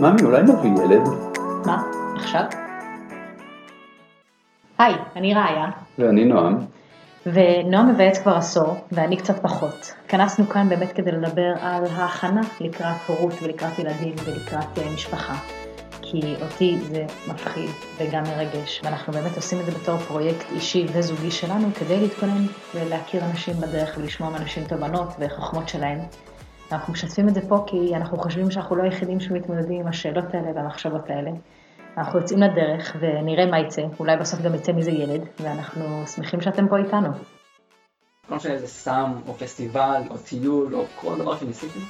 ממי, אולי נביא ילד? מה? עכשיו? היי, אני ראיה, ואני נועם. ונועם מבייץ כבר עשור, ואני קצת פחות. התכנסנו כאן באמת כדי לדבר על ההכנה לקראת הורות ולקראת ילדים ולקראת אה, משפחה. כי אותי זה מפחיד וגם מרגש, ואנחנו באמת עושים את זה בתור פרויקט אישי וזוגי שלנו כדי להתכונן ולהכיר אנשים בדרך ולשמוע מאנשים תובנות וחוכמות שלהם. אנחנו משתפים את זה פה כי אנחנו חושבים שאנחנו לא היחידים שמתמודדים עם השאלות האלה והמחשבות האלה. אנחנו יוצאים לדרך ונראה מה יצא, אולי בסוף גם יצא מזה ילד, ואנחנו שמחים שאתם פה איתנו. לא משנה איזה סם, או פסטיבל, או טיול, או כל דבר שניסיתי,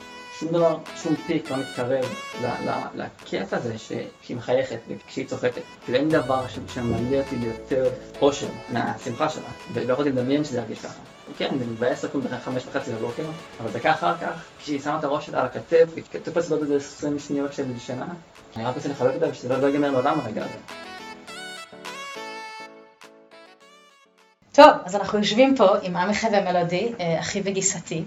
שום דבר, שום פיק לא מתקרב ל- ל- לכיף הזה שהיא מחייכת וכשהיא צוחקת. כאילו אין דבר ש- שממלא אותי ביותר אושר מהשמחה שלה, ולא יכולתי לדמיין שזה ירגיש ככה. כן, זה מבאס לקום בחמש חמש וחצי בבוקר, אבל דקה אחר כך, כשהיא שמה את הראש שלה על הכתף, היא תופסת עוד איזה 20 שניות של שינה, אני רק רוצה לחבק אותה ושזה לא ייגמר לעולם הרגע הזה. טוב, אז אנחנו יושבים פה עם עמיחי ומלודי, אה, אחי וגיסתי,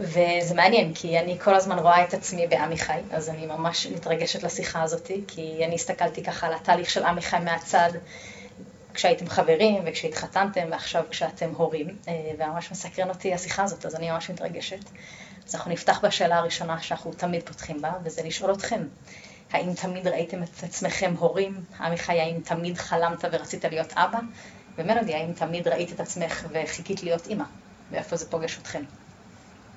וזה מעניין, כי אני כל הזמן רואה את עצמי בעמיחי, אז אני ממש מתרגשת לשיחה הזאת, כי אני הסתכלתי ככה על התהליך של עמיחי מהצד, כשהייתם חברים וכשהתחתנתם, ועכשיו כשאתם הורים, אה, וממש מסקרן אותי השיחה הזאת, אז אני ממש מתרגשת. אז אנחנו נפתח בשאלה הראשונה שאנחנו תמיד פותחים בה, וזה לשאול אתכם, האם תמיד ראיתם את עצמכם הורים? עמיחי, האם תמיד חלמת ורצית להיות אבא? ומלודי, האם תמיד ראית את עצמך וחיכית להיות אימא? ואיפה זה פוגש אתכם?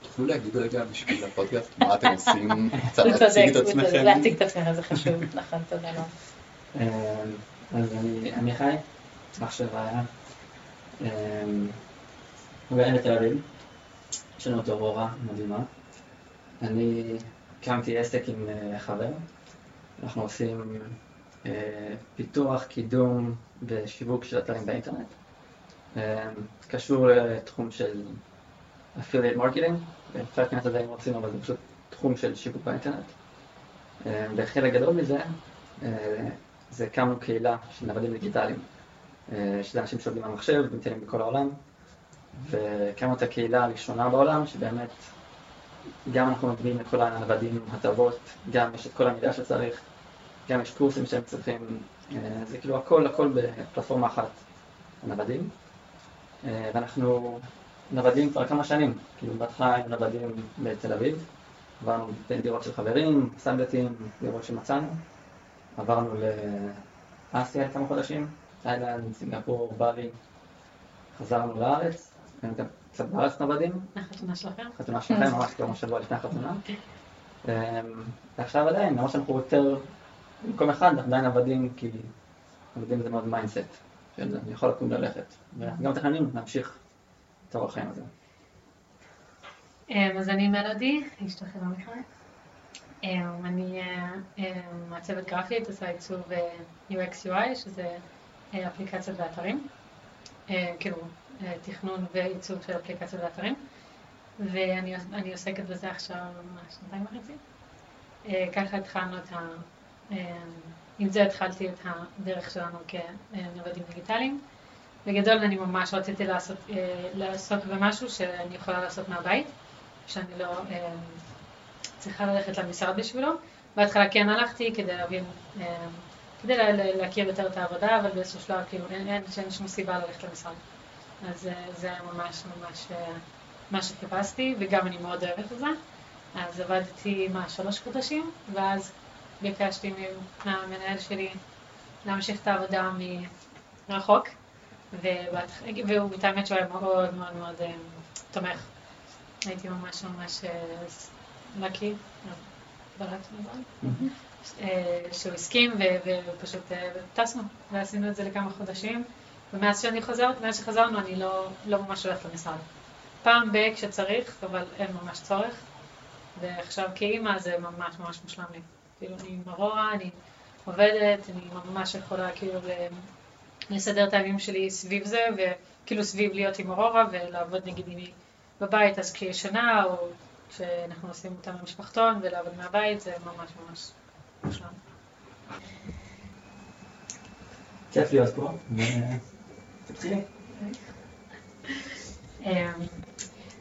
תוכלו להגיד רגע בשביל הפודקאסט מה אתם עושים? קצת להציג את עצמכם? להציג את עצמך זה חשוב, נכון, תודה רבה. אמ, אז אני עמיחי, אח של רעיה. אמ, הוא גר בתל אביב, יש לנו את אורורה מדהימה. אני הקמתי עסק עם אה, חבר, אנחנו עושים אה, פיתוח, קידום ושיווק של אתרים באינטרנט. אמ, קשור לתחום של affiliate marketing, אפשר להיכנס לזה אם רוצים, אבל זה פשוט תחום של שיווק באינטרנט. אמ, וחלק גדול מזה אה, זה הקמנו קהילה של נוודים דיגיטליים, אה, שזה אנשים שעובדים על מחשב, נמצאים בכל העולם, והקמנו את הקהילה הראשונה בעולם, שבאמת גם אנחנו מביאים לכל הנוודים הטבות, גם יש את כל המידע שצריך, גם יש קורסים שהם צריכים, אה, זה כאילו הכל הכל בפלטפורמה אחת, הנוודים, אה, ואנחנו נוודים כבר כמה שנים, כאילו בהתחלה היינו נוודים בתל אביב, עברנו בין דירות של חברים, סאבלטים, דירות שמצאנו, עברנו לאסיה כמה חודשים, תאילנד, סינגפור, באלי, חזרנו לארץ, היינו גם קצת בארץ נוודים, החתונה שלכם? חתונה שלכם ממש כמה שבוע לפני החתונה. אמ, ועכשיו עדיין, למרות שאנחנו יותר במקום אחד, אנחנו עדיין נוודים, כי נוודים זה מאוד mindset, של אני יכול לקום ללכת. ואנחנו גם מתכננים להמשיך אורח החיים הזה. אמ, אז אני מלודי, אשתו של עמיחי. אני אה, אה, מעצבת גרפית, עושה עיצוב אה, UX UI, שזה אה, אפליקציות ואתרים. אה, כאילו, אה, תכנון ועיצוב של אפליקציות ואתרים. ואני אני עוסקת בזה עכשיו שנתיים וחצי. אה, ככה התחלנו את ה... אה, עם זה התחלתי את הדרך שלנו כנוודים דיגיטליים. בגדול אני ממש רציתי לעשות, אה, לעסוק במשהו שאני יכולה לעשות מהבית, שאני לא אה, צריכה ללכת למשרד בשבילו. בהתחלה כן הלכתי כדי להבין, אה, כדי לה, לה- להכיר יותר את העבודה, אבל באיזשהו שלב כאילו אין, אין, אין שום סיבה ללכת למשרד. אז אה, זה היה ממש ממש אה, מה שחיפשתי, וגם אני מאוד אוהבת את זה. אז עבדתי, מה, שלוש חודשים, ואז ביקשתי מהמנהל שלי להמשיך את העבודה מרחוק. והוא, את האמת שהוא היה מאוד מאוד מאוד אה, תומך. הייתי ממש ממש לקי, שהוא הסכים ו- ו- ופשוט אה, טסנו ועשינו את זה לכמה חודשים. ומאז שאני חוזרת, מאז שחזרנו אני לא, לא ממש הולכת למשרד. פעם ב- כשצריך, אבל אין ממש צורך. ועכשיו כאימא זה ממש ממש מושלם לי. כאילו אני עם ארורה, אני עובדת, אני ממש יכולה כאילו לסדר את הימים שלי סביב זה, וכאילו סביב להיות עם אורורה ולעבוד נגיד אם היא בבית, אז כשהיא ישנה, או כשאנחנו עושים אותה במשפחתון ולעבוד מהבית, זה ממש ממש מושלם. כיף להיות פה. תתחילי. אמ,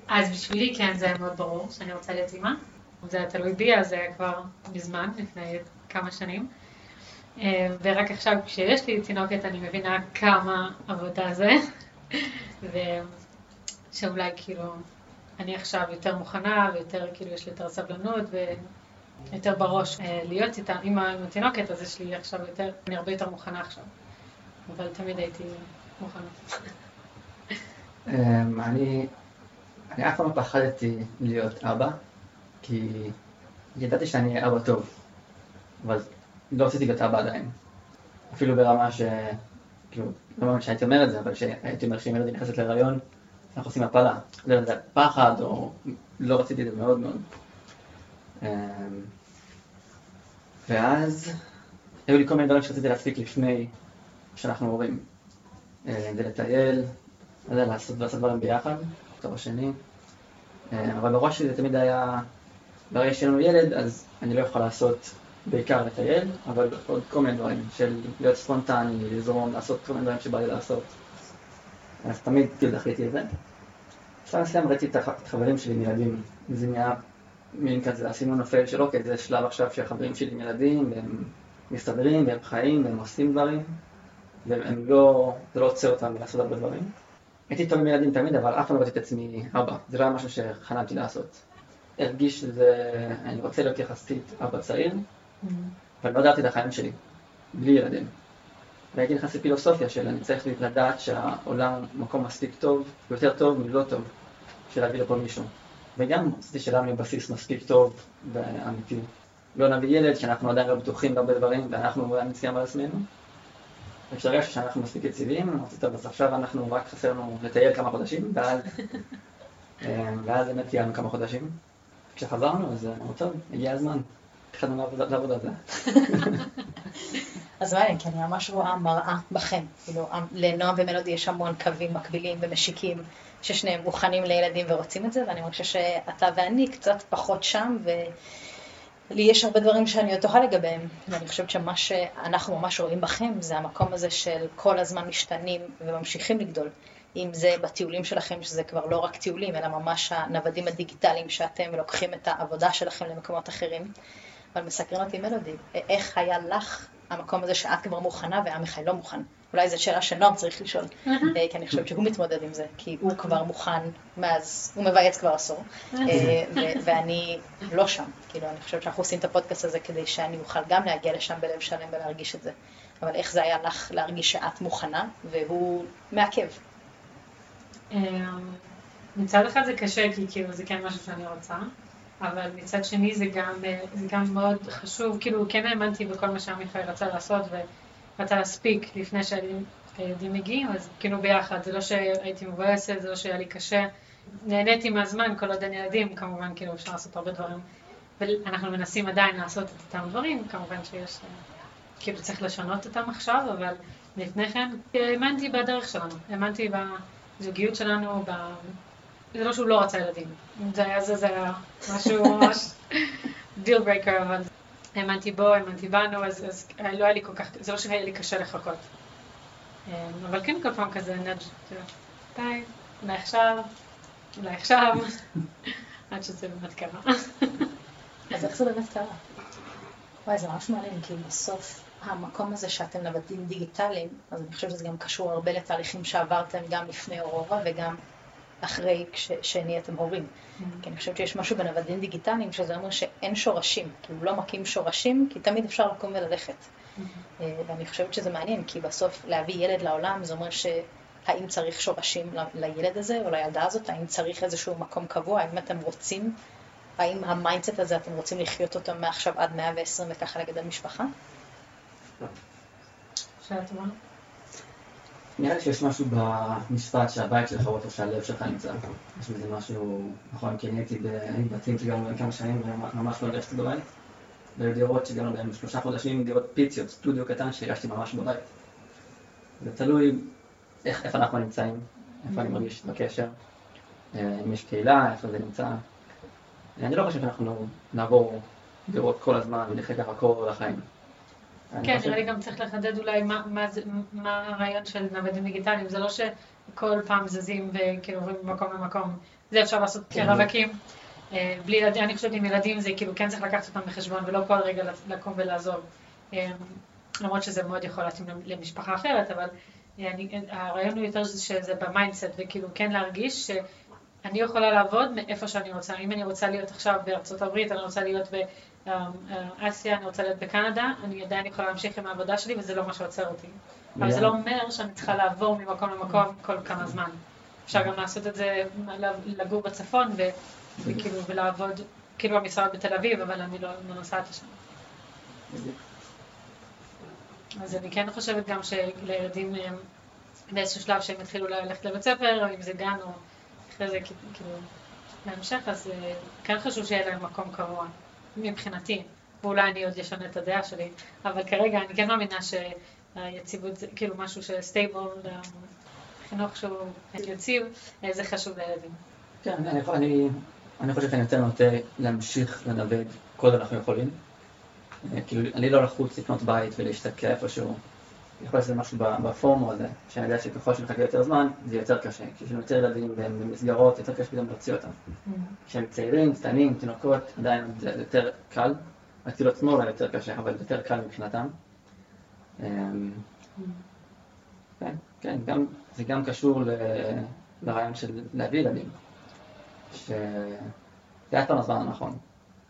אז בשבילי כן זה היה מאוד ברור שאני רוצה להיות אימא. זה היה תלוי בי, אז זה היה כבר מזמן, לפני כמה שנים. אה, ורק עכשיו כשיש לי תינוקת אני מבינה כמה עבודה זה, ושאולי כאילו אני עכשיו יותר מוכנה ויותר כאילו יש לי יותר סבלנות ויותר בראש אה, להיות איתה, עם התינוקת אז יש לי עכשיו יותר, אני הרבה יותר מוכנה עכשיו, אבל תמיד הייתי מוכנה. אמ, אני, אני אף פעם לא פחדתי להיות אבא, כי ידעתי שאני אבא טוב, אבל לא להיות אבא עדיין. אפילו ברמה ש... כאילו, לא מאמין שהייתי אומר את זה, אבל שהייתי אומר שאם ילד נכנסת להיריון, אנחנו עושים הפלה. לא יודע, פחד, או לא רציתי את זה מאוד מאוד. אמ, ואז היו לי כל מיני דברים שרציתי להספיק לפני שאנחנו הורים. אה, זה לטייל, לא יודע, לעשות, לעשות דברים ביחד, תואר שני. אה, אבל בראש שלי זה תמיד היה, ברגע שיהיה לנו ילד, אז אני לא יכול לעשות בעיקר לטייל, אבל עוד כל מיני דברים, של להיות ספונטני, לזרום, לעשות כל מיני דברים שבא לי לעשות. אז תמיד כאילו דחיתי את זה. בשלב מסוים ראיתי את החברים שלי עם ילדים, זה נהיה מין כזה, עשינו נופל של אוקיי, זה שלב עכשיו שהחברים שלי עם ילדים, והם מסתדרים, והם חיים, והם עושים דברים, והם לא, זה לא עוצר אותם מלעשות הרבה דברים. הייתי טוב עם ילדים תמיד, אבל אף פעם לא ראיתי את עצמי אבא, זה לא היה משהו שחלמתי לעשות. הרגיש שזה, אני רוצה להיות יחסית אבא צעיר. אבל לא ידעתי את החיים שלי, בלי ילדים. והייתי נכנס לפילוסופיה של אני צריך לדעת שהעולם מקום מספיק טוב, יותר טוב מלא טוב, של להביא לפה מישהו. וגם רציתי שלנו יהיה בסיס מספיק טוב ואמיתי. לא נביא ילד שאנחנו עדיין לא בטוחים בהרבה דברים ואנחנו אולי נצליח על עצמנו. וכשהרגשתי שאנחנו מספיק יציבים, טוב, אז עכשיו אנחנו רק חסר לנו לטייל כמה חודשים, ואז, אה, ואז באמת לנו כמה חודשים. כשחזרנו אז אמרנו טוב, הגיע הזמן, התחלנו לעבוד על זה. אז מעניין, כי אני ממש רואה מראה בכם. כאילו, לנועם ומלודי יש המון קווים מקבילים ומשיקים, ששניהם מוכנים לילדים ורוצים את זה, ואני חושבת שאתה ואני קצת פחות שם, ולי יש הרבה דברים שאני עוד תוכל לגביהם. ואני חושבת שמה שאנחנו ממש רואים בכם, זה המקום הזה של כל הזמן משתנים וממשיכים לגדול. אם זה בטיולים שלכם, שזה כבר לא רק טיולים, אלא ממש הנוודים הדיגיטליים שאתם לוקחים את העבודה שלכם למקומות אחרים. אבל מסקרן אותי מלודי, איך היה לך המקום הזה שאת כבר מוכנה ועמיחי לא מוכן? אולי זו שאלה שנועם צריך לשאול, אה, כי אני חושבת שהוא מתמודד עם זה, כי הוא כבר מוכן מאז, הוא מבייץ כבר עשור, אה, ואני לא שם. כאילו, אני חושבת שאנחנו עושים את הפודקאסט הזה כדי שאני אוכל גם להגיע לשם בלב שלם ולהרגיש את זה. אבל איך זה היה לך להרגיש שאת מוכנה, והוא מעכב? אמ, מצד אחד זה קשה, כי כאילו זה כן משהו שאני רוצה. אבל מצד שני זה גם, אה, זה גם מאוד חשוב, כאילו כן האמנתי בכל מה שעמיחי רצה לעשות ורצה להספיק לפני שהילדים מגיעים, אז כאילו ביחד, זה לא שהייתי מבואסת, זה לא שהיה לי קשה, נהניתי מהזמן כל עוד אין ילדים, כמובן כאילו אפשר לעשות הרבה דברים, ואנחנו מנסים עדיין לעשות את אותם דברים, כמובן שיש, אה, כאילו צריך לשנות אותם עכשיו, אבל לפני כן האמנתי בדרך שלנו, האמנתי בזוגיות שלנו, זה לא שהוא לא רצה ילדים. זה היה זה, זה היה משהו ממש deal breaker, אבל האמנתי בו, האמנתי בנו, אז, אז לא היה לי כל כך, זה לא שהיה לי קשה לחכות. אמ, אבל כן כל פעם כזה נאג', די, אולי עכשיו, אולי עכשיו, עד שזה באמת קרה. אז איך זה באמת קרה? וואי, זה ממש מעניין, כי בסוף המקום הזה שאתם נוודים דיגיטליים, אז אני חושבת שזה גם קשור הרבה לתהליכים שעברתם גם לפני אורורה וגם אחרי שנהייתם הורים. Mm-hmm. כי אני חושבת שיש משהו בנוודים דיגיטליים שזה אומר שאין שורשים, כאילו לא מכים שורשים, כי תמיד אפשר לקום וללכת. Mm-hmm. אה, ואני חושבת שזה מעניין, כי בסוף להביא ילד לעולם זה אומר שהאם צריך שורשים לילד הזה או לילדה הזאת, האם צריך איזשהו מקום קבוע, האם אתם רוצים, האם ה mindset הזה אתם רוצים לחיות אותו מעכשיו עד 120 וככה לגדל משפחה? שאלה טובה. נראה לי שיש משהו במשפט שהבית שלך הוא איפה שהלב שלך נמצא. יש בזה משהו, נכון, כי אני הייתי בבתים שגרנו כמה שנים וממש לא הרגשתי בבית. והיו דירות שגרנו בהם שלושה חודשים, דירות פיציות, סטודיו קטן שהרגשתי ממש בבית. זה תלוי איך, איפה אנחנו נמצאים, איפה אני מרגיש בקשר, אה, אם יש קהילה, איפה זה נמצא. אני לא חושב שאנחנו נעבור דירות כל הזמן ונחיה ככה כל החיים. כן, נראה לי גם צריך לחדד אולי מה, מה, מה הרעיון של נוודים דיגיטליים, זה לא שכל פעם זזים וכאילו עוברים ממקום למקום, זה אפשר לעשות כרווקים, אה, בלי ילדים, אני חושבת עם ילדים זה כאילו כן צריך לקחת אותם בחשבון ולא כל רגע לקום ולעזוב. אה, למרות שזה מאוד יכול להתאים למשפחה אחרת, אבל אה, אני, הרעיון הוא יותר שזה ב mindset, וכאילו כן להרגיש שאני יכולה לעבוד מאיפה שאני רוצה. אם אני רוצה להיות עכשיו בארצות הברית, אני רוצה להיות באסיה, אני רוצה להיות בקנדה, אני עדיין יכולה להמשיך עם העבודה שלי וזה לא מה שעוצר אותי. אבל זה לא אומר שאני צריכה לעבור ממקום למקום כל כמה זמן. אפשר גם לעשות את זה, לגור בצפון וכאילו, ולעבוד, כאילו במשרד בתל אביב, אבל אני לא, לא נוסעת לשם. אז אני כן חושבת גם שלילדים אה, באיזשהו שלב שהם יתחילו ללכת לבית ספר, או אם זה גן, או אחרי זה כאילו בהמשך, אז אה, כן חשוב שיהיה להם מקום קבוע, מבחינתי. ואולי אני עוד אשנה את הדעה שלי, אבל כרגע אני כן מאמינה שהיציבות כאילו משהו שסטייבל, חינוך שהוא יציב, אה, זה חשוב לילדים. כן, אני, אני, אני חושב שאני יותר נוטה להמשיך לנווט כל עוד אנחנו יכולים. אה, כאילו, אני לא לחוץ לקנות בית ולהשתקע איפשהו. יכול להיות שזה משהו בפורמו הזה, שאני יודע שככל שמחכה יותר זמן, זה יותר קשה. כשיש לנו יותר ילדים במסגרות, יותר קשה פתאום להוציא אותם. Mm. כשהם צעירים, קטנים, תינוקות, עדיין זה יותר קל. הטיול עצמו אולי יותר קשה, אבל יותר קל מבחינתם. אמ, mm. כן, כן, גם, זה גם קשור ל, לרעיון של להביא ילדים. שזה אף פעם הזמן הנכון.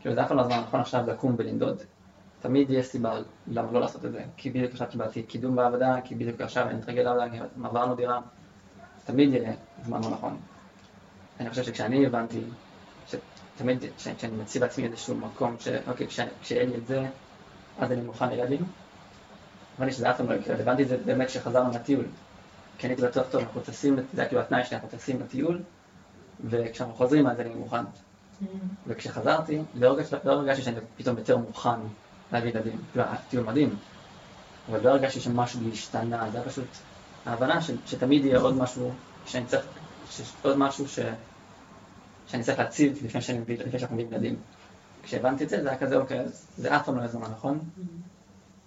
כאילו זה אף פעם הזמן הנכון עכשיו לקום ולנדוד. תמיד יש סיבה למה לא לעשות את זה. כי בדיוק עכשיו קיבלתי קידום בעבודה, כי בדיוק עכשיו אני מתרגל לעבודה, עברנו דירה. תמיד יהיה זמן לא נכון. אני חושב שכשאני הבנתי, שתמיד כשאני מציב לעצמי איזשהו מקום, שאוקיי, כשיהיה לי את זה, אז אני מוכן לילדים. הבנתי שזה אף פעם לא יקרה, הבנתי את זה באמת כשחזרנו לטיול. כי אני הייתי בטוח, טוב, אנחנו טסים, זה היה כאילו התנאי שאנחנו טסים לטיול, וכשאנחנו חוזרים אז אני מוכן. Mm-hmm. וכשחזרתי, לא, לא הרגשתי שאני פתאום יותר מוכן להביא ילדים. הטיול מדהים, אבל לא הרגשתי שמשהו השתנה, זה היה פשוט ההבנה ש, שתמיד יהיה עוד משהו שאני צריך, עוד משהו ש, שאני צריך להציב לפני, שאני, לפני שאנחנו מביאים ילדים. כשהבנתי את זה, זה היה כזה, אוקיי, זה אף פעם לא יהיה זמן, נכון?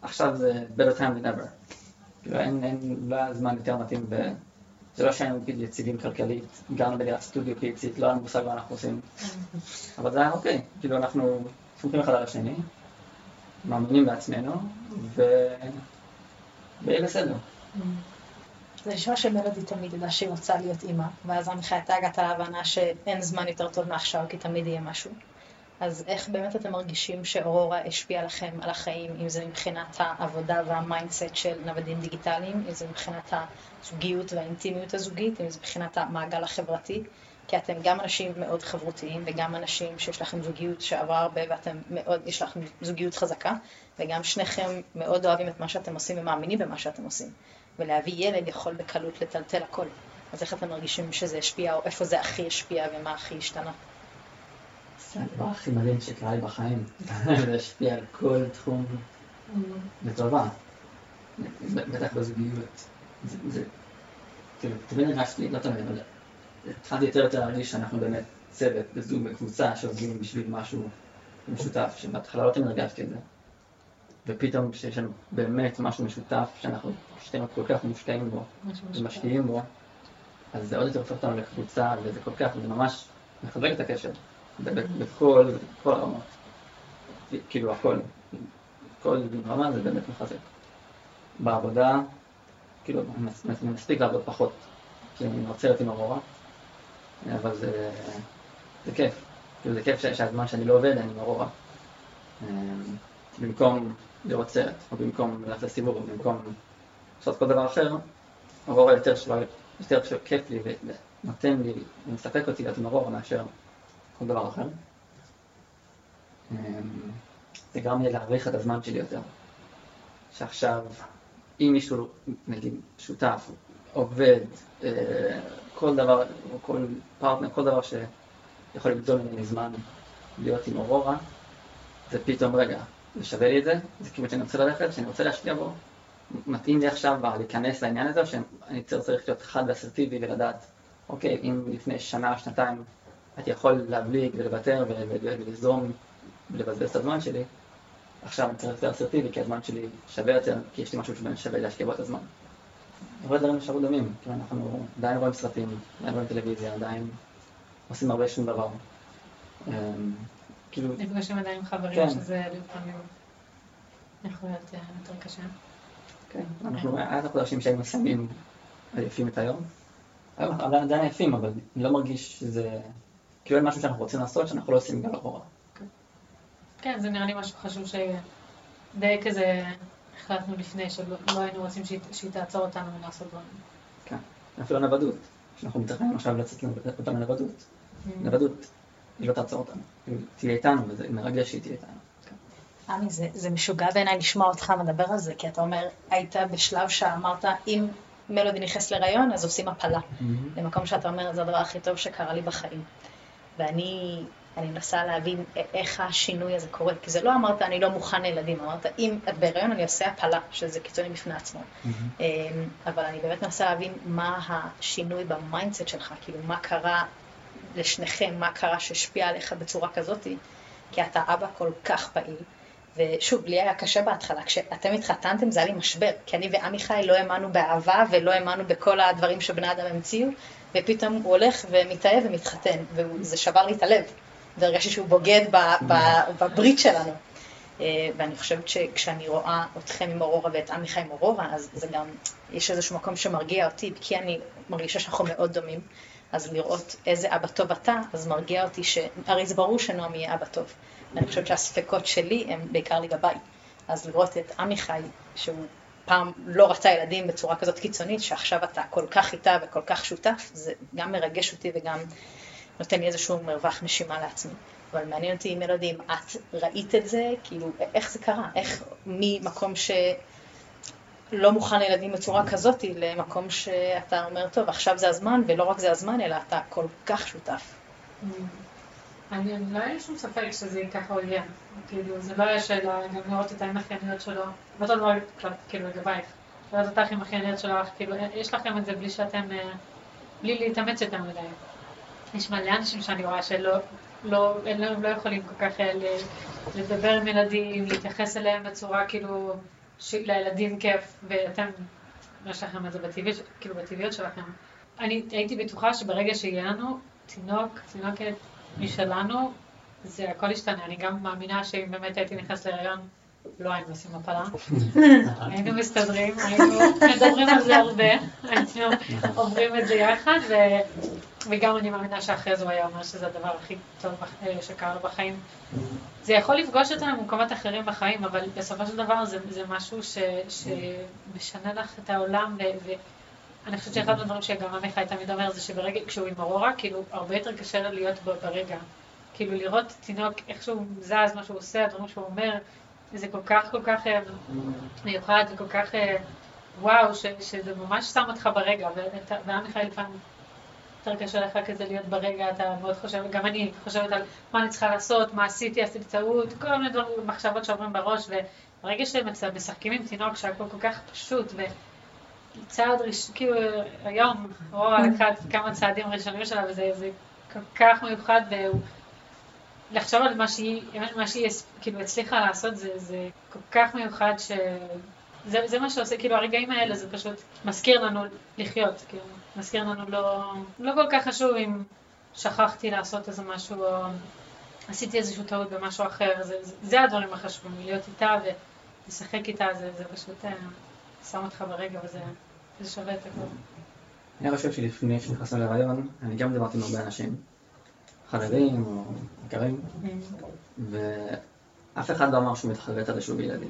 עכשיו זה better time than ever. כאילו אין, אין, לא היה זמן יותר מתאים ב... זה לא שהיינו כאילו יציבים כלכלית, גרנו בדירת סטודיו פיצית, לא היה לנו מושג מה אנחנו עושים. אבל זה היה אוקיי, כאילו אנחנו סומכים אחד על השני, מאמינים בעצמנו, ו... ויהיה בסדר. זה נשמע שמלודי תמיד ידעה שהיא רוצה להיות אימא, ואז עמיחי אתה הגעת להבנה שאין זמן יותר טוב מעכשיו, כי תמיד יהיה משהו. אז איך באמת אתם מרגישים שאורורה השפיעה לכם על החיים, אם זה מבחינת העבודה וה mindset של נוודים דיגיטליים, אם זה מבחינת הזוגיות והאינטימיות הזוגית, אם זה מבחינת המעגל החברתי, כי אתם גם אנשים מאוד חברותיים וגם אנשים שיש לכם זוגיות שעברה הרבה ואתם מאוד, יש לכם זוגיות חזקה, וגם שניכם מאוד אוהבים את מה שאתם עושים ומאמינים במה שאתם עושים. ולהביא ילד יכול בקלות לטלטל הכל. אז איך אתם מרגישים שזה השפיע, או איפה זה הכי השפיע ומה הכי השתנה? זה הדבר הכי מדהים שקרה לי בחיים. זה השפיע על כל תחום לטובה. בטח בזוגיות. זה, כאילו, תמיד הרגשתי, לא תמיד, אבל התחלתי יותר ויותר להרגיש שאנחנו באמת צוות, בזוג, בקבוצה, שעובדים בשביל משהו משותף, שבהתחלה לא תמיד הרגשתי את זה. ופתאום כשיש לנו באמת משהו משותף, שאנחנו שתינו כל כך מושקעים בו, ומשקיעים בו, אז זה עוד יותר הופך אותנו לקבוצה, וזה כל כך, זה ממש מחזק את הקשר. בכל, בכל הרמות. כאילו הכל, כל רמה זה באמת מחזק. בעבודה, כאילו, אני מספיק לעבוד פחות, כי אני רוצה להיות עם ארורה, אבל זה, זה כיף. כאילו זה כיף שהזמן שאני לא עובד, אני ארורה. אמ, במקום לראות סרט, או במקום לעשות סיבוב, או במקום לעשות כל דבר אחר, ארורה יותר, יותר כיף לי ונותן לי, ומספק אותי להיות ארורה מאשר כל דבר אחר. אמ, זה גרם לי להעריך את הזמן שלי יותר. שעכשיו, אם מישהו, נגיד, שותף, עובד, אה, כל דבר, כל פרטנר, כל דבר שיכול לגדול ממני זמן להיות עם אורורה, זה פתאום, רגע, זה שווה לי את זה? זה כאילו שאני רוצה ללכת, שאני רוצה להשקיע בו? מתאים לי עכשיו להיכנס לעניין הזה, או שאני צריך להיות חד ואסרטיבי ולדעת, אוקיי, אם לפני שנה, שנתיים הייתי יכול להבליג ולוותר ולזרום ולבזבז את הזמן שלי, עכשיו אני צריך יותר אסרטיבי, כי הזמן שלי שווה יותר, כי יש לי משהו שווה להשקיע בו את הזמן. הרבה דברים נשארו דומים, כאילו אנחנו עדיין רואים סרטים, עדיין רואים טלוויזיה, עדיין עושים הרבה שום דבר. אמ, כאילו, נפגשים עדיין עם חברים, כן. שזה לפעמים יכול להיות אה, יותר קשה. כן, אנחנו, החודשים שהיינו מסיימים עייפים את היום. היום אנחנו עדיין עייפים, אבל אני לא מרגיש שזה... כאילו אין משהו שאנחנו רוצים לעשות שאנחנו לא עושים בגלל אורורה. כן, זה נראה לי משהו חשוב שדי כזה החלטנו לפני, שלא לא היינו רוצים שהיא, תעצור אותנו מלעשות דברים. כן. אפילו הנוודות, שאנחנו מתכננים עכשיו לצאת אותם לנוודות. Mm. נוודות, היא לא תעצור אותנו. היא תהיה איתנו, וזה מרגש שהיא תהיה איתנו. עמי, זה, זה משוגע בעיניי לשמוע אותך מדבר על זה, כי אתה אומר, היית בשלב שאמרת, אם מלודי נכנס להיריון, אז עושים הפלה. למקום שאתה אומר, זה הדבר הכי טוב שקרה לי בחיים. ואני אני מנסה להבין איך השינוי הזה קורה, כי זה לא אמרת, אני לא מוכן לילדים, אמרת, אם את בהיריון, אני עושה הפלה, שזה קיצוני בפני עצמו. אמ, אבל אני באמת מנסה להבין מה השינוי ב mindset שלך, כאילו, מה קרה לשניכם, מה קרה שהשפיע עליך בצורה כזאת, כי אתה אבא כל כך פעיל. ושוב, לי היה קשה בהתחלה, כשאתם התחתנתם זה היה לי משבר, כי אני ועמיחי לא האמנו באהבה ולא האמנו בכל הדברים שבני אדם המציאו, ופתאום הוא הולך ומתאהב ומתחתן, וזה שבר לי את הלב, והרגשתי שהוא בוגד ב, ב, בברית שלנו. אה, ואני חושבת שכשאני רואה אתכם עם אורורה ואת עמיחי עם אורורה, אז זה גם, יש איזשהו מקום שמרגיע אותי, כי אני מרגישה שאנחנו מאוד דומים. אז לראות איזה אבא טוב אתה, אז מרגיע אותי ש... הרי זה ברור שנועם יהיה אבא טוב. ואני חושבת שהספקות שלי הם בעיקר לגביי. אז לראות את עמיחי, שהוא פעם לא רצה ילדים בצורה כזאת קיצונית, שעכשיו אתה כל כך איתה וכל כך שותף, זה גם מרגש אותי וגם נותן לי איזשהו מרווח נשימה לעצמי. אבל מעניין אותי אם ילדים, את ראית את זה? כאילו, איך זה קרה? איך ממקום ש... לא מוכן לילדים בצורה כזאת, למקום שאתה אומר, טוב, עכשיו זה הזמן, ולא רק זה הזמן, אלא אתה כל כך שותף. אני, לא היה לי שום ספק שזה ככה הוא יהיה. כאילו, זה לא היה שאלה, גם לראות את העין החייניות שלו, ואותו דבר, כאילו, לגבייך. לראות אותך עם החייניות שלך, כאילו, יש לכם את זה בלי שאתם, אה, בלי להתאמץ יותר מדי. יש מלא אנשים שאני רואה שלא, לא, אין לא יכולים כל כך אה, לדבר עם ילדים, להתייחס אליהם בצורה, כאילו, שלילדים כיף, ואתם, יש לכם את זה בטבעי, כאילו, בטבעיות שלכם. אני הייתי בטוחה שברגע שיהיה לנו תינוק, תינוקת משלנו, זה הכל ישתנה. אני גם מאמינה שאם באמת הייתי נכנסת להיריון, לא היינו עושים הפלה. היינו מסתדרים, היינו מדברים על זה הרבה, היינו עוברים את זה יחד, ו... וגם אני מאמינה שאחרי זה הוא היה אומר שזה הדבר הכי טוב אה, שקרה לו בחיים. זה יכול לפגוש אותנו במקומות אחרים בחיים, אבל בסופו של דבר זה, זה משהו ש, שמשנה לך את העולם, ו, ואני חושבת שאחד הדברים שגם עמיחי תמיד אומר זה שברגע, כשהוא עם אורורה, כאילו, הרבה יותר קשה לו להיות ברגע. כאילו, לראות תינוק, איך שהוא זז, מה שהוא עושה, הדברים שהוא אומר, זה כל כך כל כך אה, מיוחד וכל כך אה, וואו, ש, שזה ממש שם אותך ברגע, ואתה- ועמיחי לפעמים יותר קשה לך כזה להיות ברגע, אתה מאוד חושב, גם אני חושבת על מה אני צריכה לעשות, מה עשיתי, עשיתי טעות, כל מיני דברים, מחשבות שעוברים בראש, וברגע שמשחקים עם תינוק שהכל כל כך פשוט, וצעד ראשון, כאילו היום, אורה לקחה כמה צעדים ראשונים שלה, וזה זה כל כך מיוחד, והוא... לחשוב על מה שהיא, מה שהיא כאילו הצליחה לעשות, זה, זה כל כך מיוחד ש... זה, זה מה שעושה, כאילו הרגעים האלה זה פשוט מזכיר לנו לחיות, כאילו, מזכיר לנו לא, לא כל כך חשוב אם שכחתי לעשות איזה משהו, או עשיתי איזושהי טעות במשהו אחר, זה, זה, זה הדברים החשובים, להיות איתה ולשחק איתה, זה, זה פשוט אה, שם אותך ברגע וזה זה שווה את הכל. אני חושב שלפני שנכנסנו להיריון, אני גם דיברתי עם הרבה אנשים, חברים או מכרים, ואף אחד לא אמר שהוא מתחרט על זה שהוא בילדים.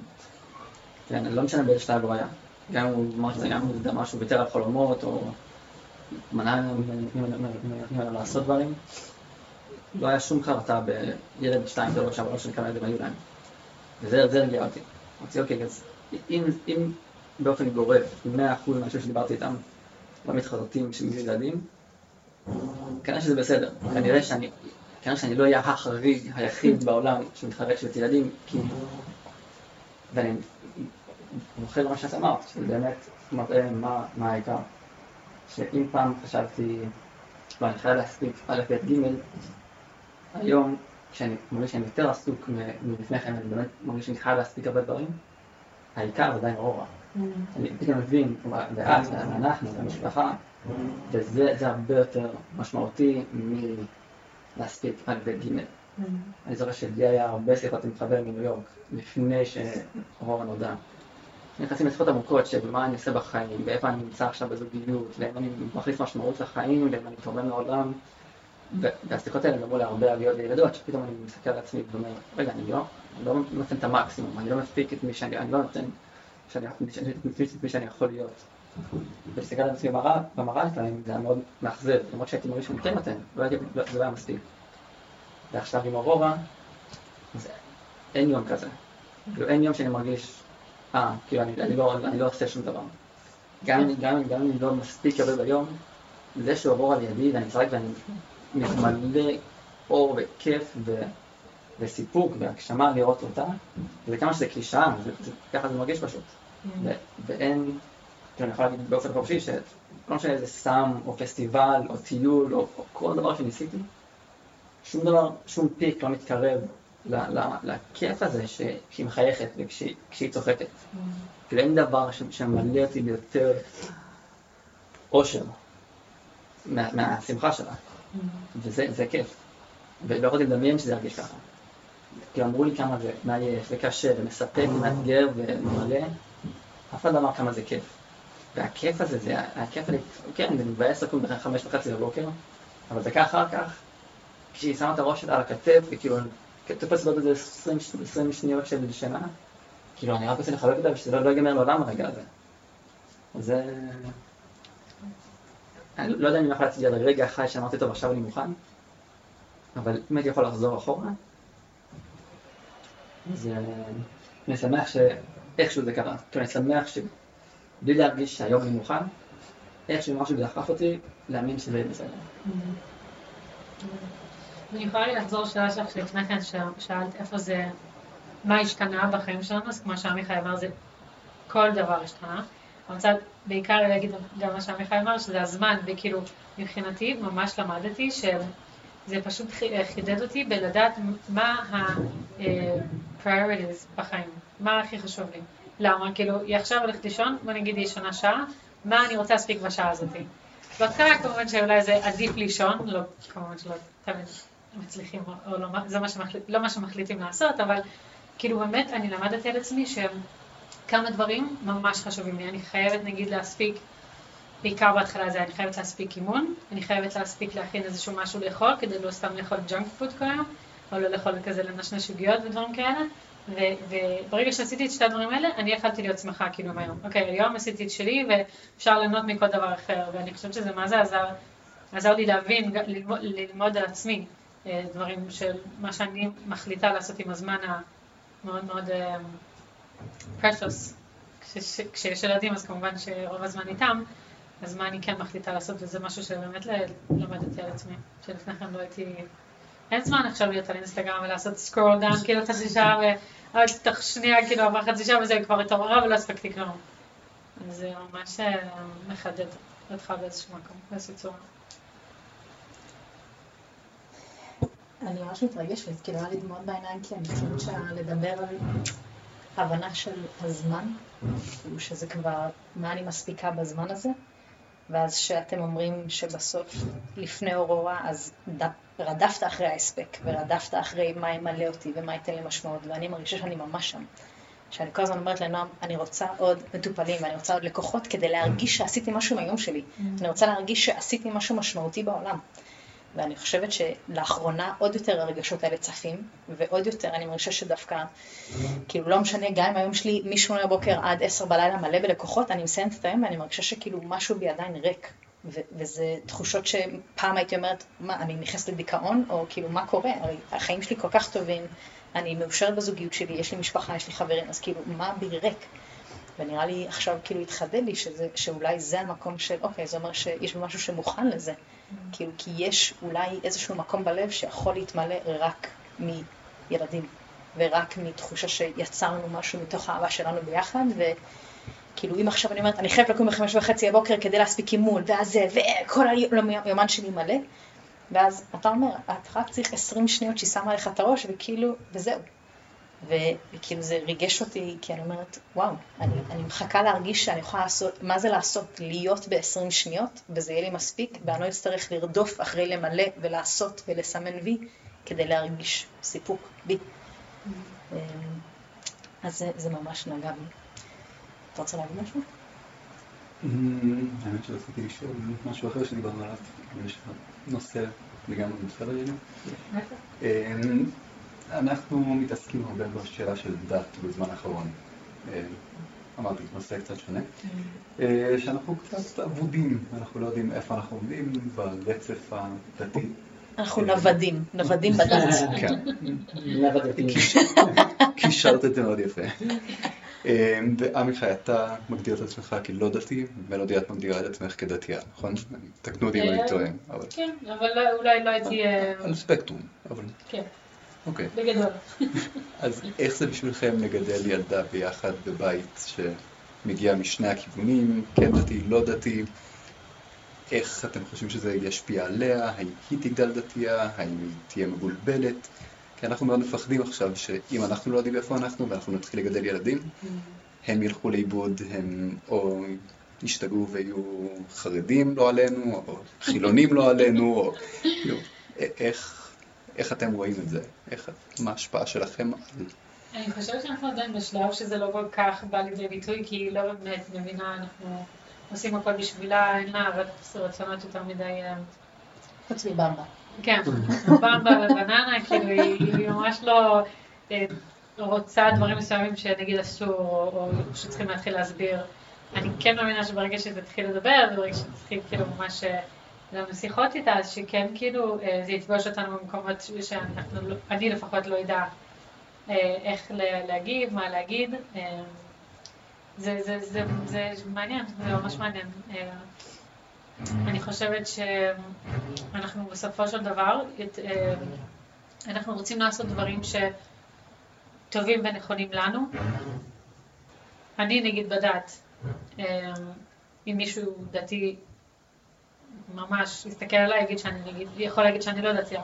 כן, לא משנה באיזה שלב הוא היה. גם אם הוא אמר שזה גם אם זה משהו ויתר על חלומות, או מנע ממנו לעשות דברים, לא היה שום חרטה בילד 2, 3, 4 שכמה ילדים היו להם. וזה זה הרגיע אותי. אמרתי, אוקיי, אז אם, באופן גורף, 100% מהאנשים שדיברתי איתם לא מתחרטים שמביאים ילדים, כנראה שזה בסדר. כנראה שאני, כנראה שאני לא אהיה החריג היחיד בעולם שמתחרט שיש ילדים, כי... ואני מוכר למה שאת אמרת, שזה באמת מראה מה, מה העיקר. שאם פעם חשבתי, לא, אני חייב להספיק א', ב', ג', היום, כשאני מרגיש שאני יותר עסוק מלפני כן, אני באמת מרגיש שאני חייב להספיק הרבה דברים, העיקר עדיין אורה. אני פתאום מבין, ואת, ואנחנו, והמשפחה, וזה זה הרבה יותר משמעותי מלהספיק א', ב', ג'. אני זוכר שלי היה הרבה שיחות עם חבר מניו יורק, לפני שאורורה נודע. נכנסים לשיחות עמוקות של מה אני עושה בחיים, ואיפה אני נמצא עכשיו בזוגיות, ואם אני מכניס משמעות לחיים, ואם אני תורם לעולם. והשיחות האלה גרמו להרבה עליות וירידות, שפתאום אני מסתכל על עצמי ואומר, רגע, אני לא, אני לא נותן את המקסימום, אני לא מספיק את מי שאני, אני לא נותן את מי שאני יכול להיות. ולהסתכל על עצמי במראה לפעמים, זה היה מאוד מאכזב, למרות שהייתי מרגיש שאני כן נותן, לא הייתי, זה לא היה מספיק. ועכשיו עם אורורה, אין יום כזה. כאילו אין יום שאני מרגיש, אה, כאילו אני, לא, אני לא עושה שום דבר. גם, אם אני לא מספיק הרבה ביום, זה שאורורה לידי ואני צחק ואני מתמלא אור וכיף ו, וסיפוק והגשמה לראות אותה, וזה כמה שזה קלישאה, ככה זה מרגיש פשוט. ו, ואין, אני יכול להגיד באופן חופשי, שלא משנה איזה סם או פסטיבל או טיול או, או כל דבר שניסיתי, שום דבר, שום פיק לא מתקרב לכיף הזה שהיא מחייכת וכשהיא צוחקת. Mm. כאילו אין דבר שממלא אותי ביותר אושר מהשמחה שלה. Mm. וזה כיף. ולא יכולתי לדמיין שזה ירגיש ככה. כי אמרו לי כמה זה מעייף וקשה ומספק ומאתגר וממלא, אף אחד לא אמר כמה זה כיף. והכיף הזה, זה הכיף, כן, זה מבאס לקום בחמש וחצי בבוקר, אבל דקה אחר כך כשהיא שמה את הראש שלה על הכתף, וכאילו, תופס בעוד איזה 20 שניות של שינה, כאילו, אני רק רוצה לחבק אותה ושזה לא, לא ייגמר לעולם הרגע הזה. זה... אני לא יודע אם אני יכול להצביע על רגע אחד שאמרתי, טוב, עכשיו אני מוכן, אבל אם הייתי יכול לחזור אחורה, אז אני שמח שאיכשהו זה קרה. אני שמח שבלי להרגיש שהיום אני מוכן, איכשהו משהו דחף אותי להאמין שזה יהיה בסדר. Mm-hmm. אני יכולה לחזור לשאלה שלך שלפני כן, שאלת איפה זה, מה השתנה בחיים שלנו, אז כמו שעמיחי אמר, זה כל דבר השתנה. אני רוצה בעיקר להגיד גם מה שעמיחי אמר, שזה הזמן, וכאילו, מבחינתי ממש למדתי שזה פשוט חידד אותי בלדעת מה ה-priorities אה, בחיים, מה הכי חשוב לי. למה? כאילו, היא עכשיו הולכת לישון, בוא נגיד היא ישנה שעה, מה אני רוצה להספיק בשעה הזאתי. בהתחלה כמובן שאולי זה עדיף לישון, לא, כמובן שלא תמיד מצליחים, או לא, זה מה שמחליט, לא מה שמחליטים לעשות, אבל כאילו באמת אני למדתי על עצמי שכמה דברים ממש חשובים לי. אני חייבת נגיד להספיק, בעיקר בהתחלה זה אני חייבת להספיק אימון, אני חייבת להספיק להכין איזשהו משהו לאכול, כדי לא סתם לאכול ג'אנק פוד כל היום, או לא לאכול כזה לנשנש שוגיות ודברים כאלה. ו- וברגע שעשיתי את שתי הדברים האלה, אני יכלתי להיות שמחה כאילו מהיום. אוקיי, היום עשיתי את שלי ואפשר ליהנות מכל דבר אחר, ואני חושבת שזה מה זה עזר, עזר לי להבין, ללמוד, על עצמי, אה, דברים של מה שאני מחליטה לעשות עם הזמן המאוד מאוד אה, precious. כשיש ילדים אז כמובן שרוב הזמן איתם, אז מה אני כן מחליטה לעשות, וזה משהו שבאמת למדתי על עצמי, שלפני כן לא הייתי... אין זמן עכשיו להיות על אינסטגרם ולעשות scroll down כאילו חצי שעה ועוד תוך שנייה כאילו עבר חצי שעה וזה כבר התעוררה ולא הספקתי כלום. זה ממש אה, מחדד אותך באיזשהו מקום, באיזשהו צורה. אני ממש מתרגשת, כאילו היה לי דמעות בעיניים, כי אני חושבת שלדבר על הבנה של הזמן, כאילו שזה כבר, מה אני מספיקה בזמן הזה, ואז שאתם אומרים שבסוף, לפני אורורה, אז רדפת אחרי ההספק, ורדפת אחרי מה ימלא אותי ומה ייתן לי משמעות, ואני מרגישה שאני ממש שם. שאני כל הזמן אומרת לנועם, אני רוצה עוד מטופלים ואני רוצה עוד לקוחות כדי להרגיש שעשיתי משהו מהיום שלי. Mm. אני רוצה להרגיש שעשיתי משהו משמעותי בעולם. ואני חושבת שלאחרונה עוד יותר הרגשות האלה צפים, ועוד יותר אני מרגישה שדווקא, כאילו לא משנה, גם אם היום שלי משמונה בבוקר עד עשר בלילה מלא בלקוחות, אני מסיימת את היום ואני מרגישה שכאילו משהו בי עדיין ריק. ו- וזה תחושות שפעם הייתי אומרת, מה, אני נכנסת לדיכאון, או כאילו, מה קורה? הרי החיים שלי כל כך טובים, אני מאושרת בזוגיות שלי, יש לי משפחה, יש לי חברים, אז כאילו, מה בי ריק? ונראה לי עכשיו כאילו התחדד לי שזה, שאולי זה המקום של, אוקיי, זה אומר שיש בי משהו שמוכן לזה. Mm-hmm. כאילו, כי יש אולי איזשהו מקום בלב שיכול להתמלא רק מילדים, ורק מתחושה שיצרנו משהו מתוך האהבה שלנו ביחד, וכאילו, אם עכשיו אני אומרת, אני חייבת לקום בחמש וחצי בבוקר כדי להספיק אימון, ואז זה, וכל היומן שלי מלא, ואז אתה אומר, את רק צריך עשרים שניות שהיא שמה לך את הראש, וכאילו, וזהו. וכאילו זה ריגש אותי, כי אני אומרת, וואו, אני, אני מחכה להרגיש שאני יכולה לעשות, מה זה לעשות? להיות ב-20 שניות, וזה יהיה לי מספיק, ואני לא אצטרך לרדוף אחרי למלא ולעשות ולסמן וי, כדי להרגיש סיפוק בי. אה, אז זה, זה ממש נגע בי. אתה רוצה להגיד משהו? האמת שרציתי לשאול משהו אחר שדיברנו עליו, אם יש לך נושא לגמרי בסדר יהיה. אמ, אנחנו מתעסקים הרבה בשאלה של דת בזמן האחרון. אמ, אמרתי, נושא קצת שונה. אה, שאנחנו קצת אבודים, אנחנו לא יודעים איפה אנחנו עומדים ברצף הדתי. אנחנו נוודים, נוודים בדת. כן, נוודתי. קישרת את זה מאוד יפה. אמ, ועמיחי, אתה מגדיר את עצמך כלא דתי, מלודי את מגדירה את עצמך כדתייה, נכון? תקנו אותי אם אני טועה, אבל כן, אבל לא- אולי לא הייתי... אה, על ספקטרום, אבל כן, אוקיי. בגדול. אז איך זה בשבילכם לגדל ילדה ביחד בבית שמגיע משני הכיוונים, כן דתי, לא דתי? איך אתם חושבים שזה ישפיע עליה? האם היא תגדל דתייה? האם היא תהיה מבולבלת? כי אנחנו מאוד מפחדים עכשיו שאם אנחנו לא יודעים איפה אנחנו ואנחנו נתחיל לגדל ילדים, הם ילכו לאיבוד, הם או ישתגעו ויהיו חרדים לא עלינו, או חילונים לא עלינו, או איך, איך אתם רואים את זה? איך, מה ההשפעה שלכם על... אני חושבת שאנחנו עדיין בשלב שזה לא כל כך בא לידי ביטוי, כי היא לא באמת מבינה, אנחנו עושים הכל בשבילה, אין לה רצונות יותר מדי... אה, חוץ מבמבה. כן, במבה ובננה, כאילו היא ממש לא אה, רוצה דברים מסוימים שנגיד אסור, או שצריכים להתחיל להסביר. אני כן מאמינה שברגע שתתחיל לדבר, וברגע שתתחיל כאילו ממש אה, גם שיחות איתה, אז שכן כאילו אה, זה יפגוש אותנו במקומות שאנחנו, לא- אני לפחות לא אדע איך להגיב, מה להגיד. זה, זה, זה, זה מעניין, זה ממש מעניין. אני חושבת שאנחנו בסופו של דבר, אה, אנחנו רוצים לעשות דברים שטובים ונכונים לנו. אני נגיד בדת, אה, אם מישהו דתי ממש יסתכל עליי, יגיד שאני נגיד, יכול להגיד שאני לא דתייה.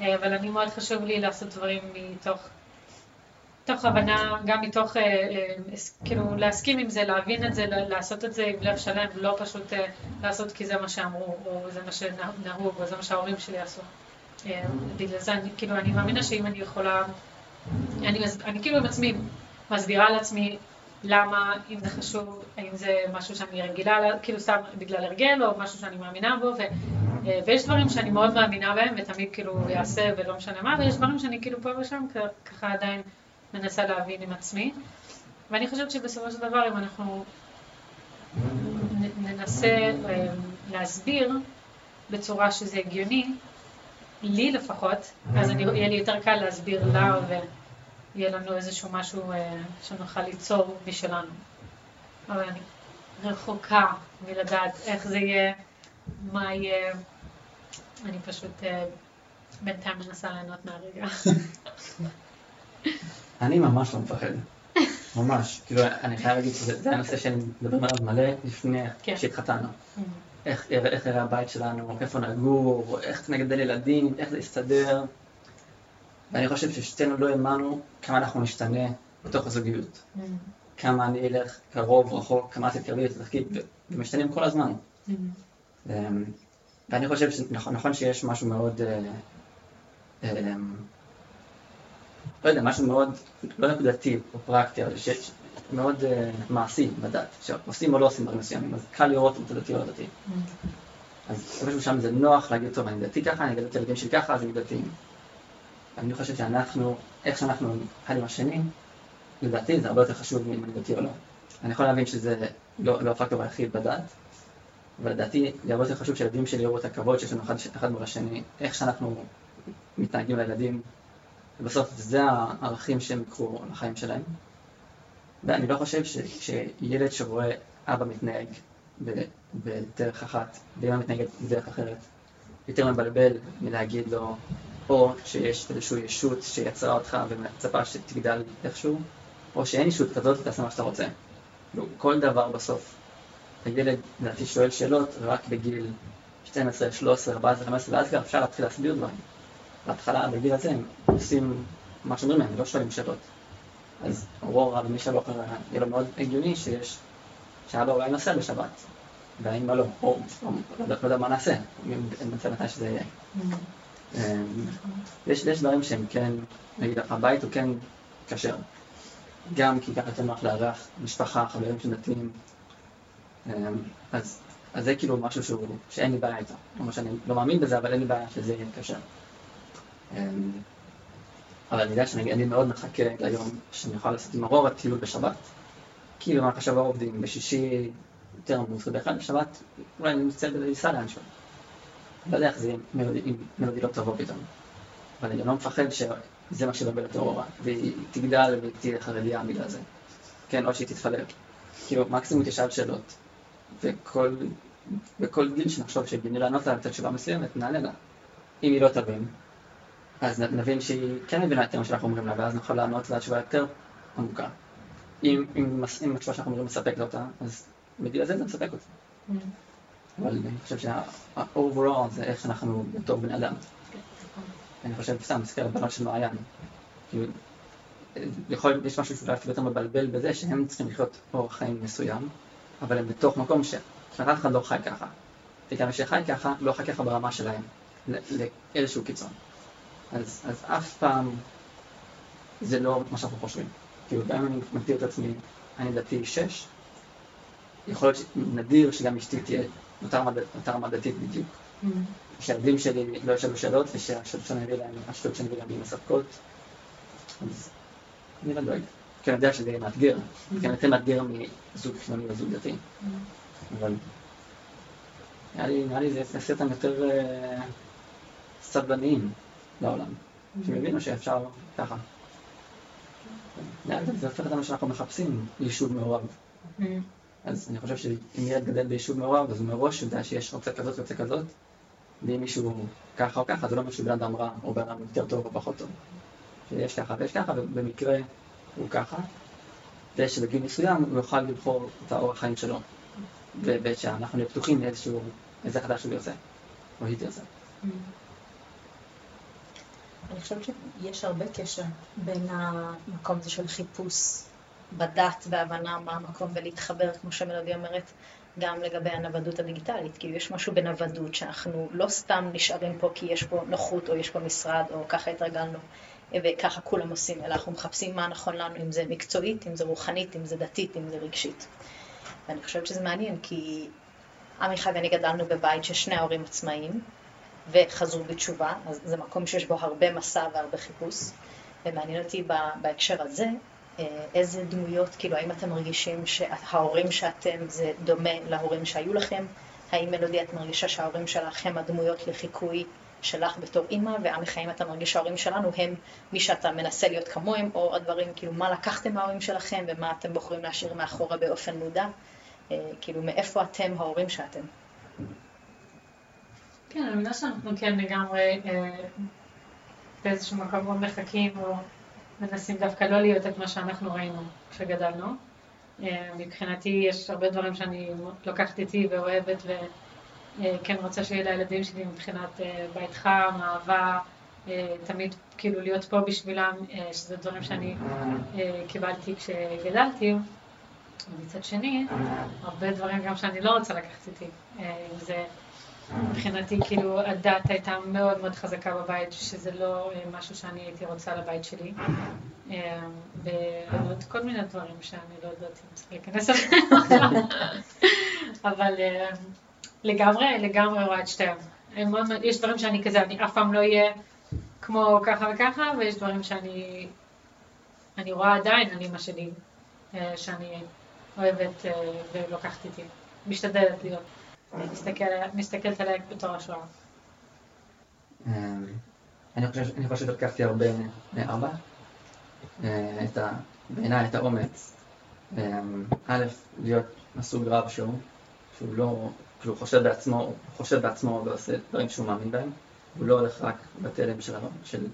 אה, אבל אני מאוד חשוב לי לעשות דברים מתוך מתוך הבנה, גם מתוך, אה, אה, כאילו, להסכים עם זה, להבין את זה, לעשות את זה עם לב שלם, לא פשוט אה, לעשות כי זה מה שאמרו, או זה מה שנהוג, או זה מה שההורים שלי עשו. בגלל זה, אני, כאילו, אני מאמינה שאם אני יכולה, אני, אני כאילו עם עצמי מסבירה לעצמי למה, אם זה חשוב, האם זה משהו שאני רגילה, לה- כאילו סתם בגלל הרגל, או משהו שאני מאמינה בו, ו, ויש דברים שאני מאוד מאמינה בהם, ותמיד כאילו אעשה ולא משנה מה, ויש דברים שאני כאילו פה ושם ככה עדיין מנסה להבין עם עצמי. ואני חושבת שבסופו של דבר, אם אנחנו ננסה אה, להסביר בצורה שזה הגיוני, לי לפחות, אז אני, יהיה לי יותר קל להסביר לה ויהיה לנו איזשהו משהו אה, שנוכל ליצור משלנו. אבל אני רחוקה מלדעת איך זה יהיה, מה יהיה. אני פשוט אה, בינתיים מנסה ליהנות מהרגע. אני ממש לא מפחד. ממש. כאילו, אני חייב להגיד שזה זה הנושא מדבר עליו מלא לפני כן. שהתחתנו. איך איך יראה הבית שלנו, איפה נגור, איך נגדל ילדים, איך זה יסתדר. ואני חושב ששתינו לא האמנו כמה אנחנו נשתנה בתוך הזוגיות. כמה אני אלך קרוב, רחוק, כמה את תתקרבי ו- ומשתנים כל הזמן. אמ, ואני חושב שנכון נכון שיש משהו מאוד, אה, אמ, לא יודע, משהו מאוד, לא נקודתי או פרקטי, אבל שיש מאוד אה, מעשי בדת, שעושים או לא עושים דברים מסוימים, אז קל לראות אם אתה דתי או לא דתי. אז איפשהו שם זה נוח להגיד, טוב, אני דתי ככה, אני אגדל את הילדים שלי ככה, אז אני דתי. אני חושב שאנחנו, איך שאנחנו אחד עם השני, לדעתי זה הרבה יותר חשוב מאם אני דתי או לא. אני יכול להבין שזה לא, לא הפקטור היחיד בדת, אבל לדעתי זה הרבה יותר חשוב שהילדים שלי יראו את הכבוד שיש לנו אחד, אחד מול השני, איך שאנחנו מתנהגים לילדים, ובסוף זה הערכים שהם יקחו לחיים שלהם. ואני לא חושב שילד שרואה אבא מתנהג בדרך אחת, ואמא מתנהגת בדרך אחרת, יותר מבלבל מלהגיד לו, או שיש איזושהי ישות שיצרה אותך ומצפה שתגדל איכשהו, או שאין ישות כזאת ותעשה מה שאתה רוצה. כאילו, כל דבר בסוף. הילד, לדעתי, שואל שאלות רק בגיל 12, 13, 14, 15, ואז כבר אפשר להתחיל להסביר דברים. בהתחלה, בגיל הזה, הם עושים מה שאומרים להם, לא שואלים שאלות. אז אורורה ומי שלא קרא, יהיה לו מאוד הגיוני שיש, שאבא אולי נוסע בשבת, והאמא לא, או, לא יודע- לא יודע מה נעשה, אם נמצא מתי שזה יהיה. אמ, יש, דברים שהם כן, נגיד הבית הוא כן כשר. גם כי ככה יותר נוח לארח משפחה, חברים שדתיים. אמ, אז, זה כאילו משהו שאין לי בעיה איתו. כלומר שאני לא מאמין בזה, אבל אין לי בעיה שזה יהיה כשר. אמ, אבל אני יודע שאני מאוד מחכה ליום שאני אוכל לעשות עם ארורה טיול בשבת. כי במהלך השבוע עובדים, בשישי יותר עמוס, ובאחד בשבת אולי אני מצטער לנסוע לאנשהו. לא יודע איך זה יהיה מלודי לא תבוא פתאום. אבל אני לא מפחד שזה מה שידבר לטרורה, והיא תגדל ותהיה חרדיה בגלל זה. כן, או שהיא תתפלל. כאילו, מקסימום תשאל שאלות. וכל, בכל גיל שנחשוב שהגיוני לענות לה לתת תשובה מסוימת, נענה לה. אם היא לא תבין, אז נבין שהיא כן מבינה יותר מה שאנחנו אומרים לה, ואז נוכל לענות לה תשובה יותר עמוקה. אם, אם, אם התשובה שאנחנו אומרים מספקת אותה, אז בגיל הזה זה מספק אותה. Mm. אבל אני חושב שה-overall זה איך אנחנו בתור בני אדם. אני חושב, סתם, מסתכל על בנות של מעיין. כאילו, יכול, יש משהו שאולי אפילו יותר מבלבל בזה שהם צריכים לחיות אורח חיים מסוים, אבל הם בתוך מקום שאף אחד לא חי ככה. וגם שחי ככה, לא חי ככה ברמה שלהם, לאיזשהו קיצון. אז, אז אף פעם זה לא מה שאנחנו חושבים. כאילו, גם אם אני מגדיר את עצמי, אני דתי שש, יכול להיות נדיר שגם אשתי תהיה אותה רמה דתית בדיוק. Mm. שהילדים שלי לא ישאלו שאלות ושהשאלות שאני אביא להם, השאלות שאני אביא להם יהיו מספקות. אז אני לא דואג. כי אני יודע שזה יהיה מאתגר. כי אני יותר מאתגר מזוג חילוני וזוג דתי. Mm. אבל נראה לי זה יעשה אותם יותר אה, סבלניים לעולם. שהם יבינו שאפשר ככה. זה הופך את מה שאנחנו מחפשים, יישוב מעורב. אז אני חושב שאם ילד גדל ביישוב מעורב, אז הוא מראש יודע שיש אופציה כזאת ואופציה כזאת, ואם מישהו ככה או ככה, זה לא אומר שבן אדם רע או בן אדם יותר טוב או פחות טוב. שיש ככה ויש ככה, ובמקרה הוא ככה, ושבגיל מסוים הוא יוכל לבחור את האורח חיים שלו, ושאנחנו נהיה פתוחים לאיזשהו, איזה חדש הוא יוצא, או היא תרצה. אני חושבת שיש הרבה קשר בין המקום הזה של חיפוש בדת והבנה מה המקום ולהתחבר, כמו שמלודי אומרת, גם לגבי הנוודות הדיגיטלית. כי יש משהו בנוודות שאנחנו לא סתם נשארים פה כי יש פה נוחות או יש פה משרד או ככה התרגלנו וככה כולם עושים, אלא אנחנו מחפשים מה נכון לנו, אם זה מקצועית, אם זה רוחנית, אם זה דתית, אם זה רגשית. ואני חושבת שזה מעניין כי עמיחי ואני גדלנו בבית ששני ההורים עצמאיים וחזרו בתשובה, אז זה מקום שיש בו הרבה מסע והרבה חיפוש. ומעניין אותי בהקשר הזה, אה, איזה דמויות, כאילו, האם אתם מרגישים שההורים שאתם זה דומה להורים שהיו לכם? האם מלודי את מרגישה שההורים שלך הם הדמויות לחיקוי שלך בתור אימא, ועמיחי אם אתה מרגיש שההורים שלנו הם מי שאתה מנסה להיות כמוהם, או הדברים, כאילו, מה לקחתם מההורים שלכם ומה אתם בוחרים להשאיר מאחורה באופן מודע? אה, כאילו, מאיפה אתם ההורים שאתם? כן, אני מבינה שאנחנו כן לגמרי אה, באיזשהו מקום מאוד מחכים, או מנסים דווקא לא להיות את מה שאנחנו ראינו כשגדלנו. אה, מבחינתי יש הרבה דברים שאני לוקחת איתי ואוהבת וכן רוצה שיהיה לילדים שלי מבחינת אה, בית חם, אהבה, אה, תמיד כאילו להיות פה בשבילם, שזה דברים שאני קיבלתי כשגדלתי. ומצד שני, הרבה דברים גם שאני לא רוצה לקחת איתי. אם זה מבחינתי, כאילו, הדת הייתה מאוד מאוד חזקה בבית, שזה לא אה, משהו שאני הייתי רוצה לבית שלי. אה, ועוד כל מיני דברים שאני לא יודעת אם צריך להיכנס אליהם. אבל אה, לגמרי, לגמרי רואה את שתיהם. יש דברים שאני כזה, אני אף פעם לא אהיה כמו ככה וככה, ויש דברים שאני אני רואה עדיין על אמא שלי, שאני אוהבת ולוקחת איתי. משתדלת להיות. מסתכלת עליה בתור השואה. אמ, אני חושב שלקחתי הרבה מאבא, אה, בעיניי את האומץ, אמ, א', להיות מסוג רב שהוא, שהוא לא, כשהוא חושב בעצמו, הוא חושב בעצמו ועושה דברים שהוא מאמין בהם, הוא לא הולך רק בתלם של, של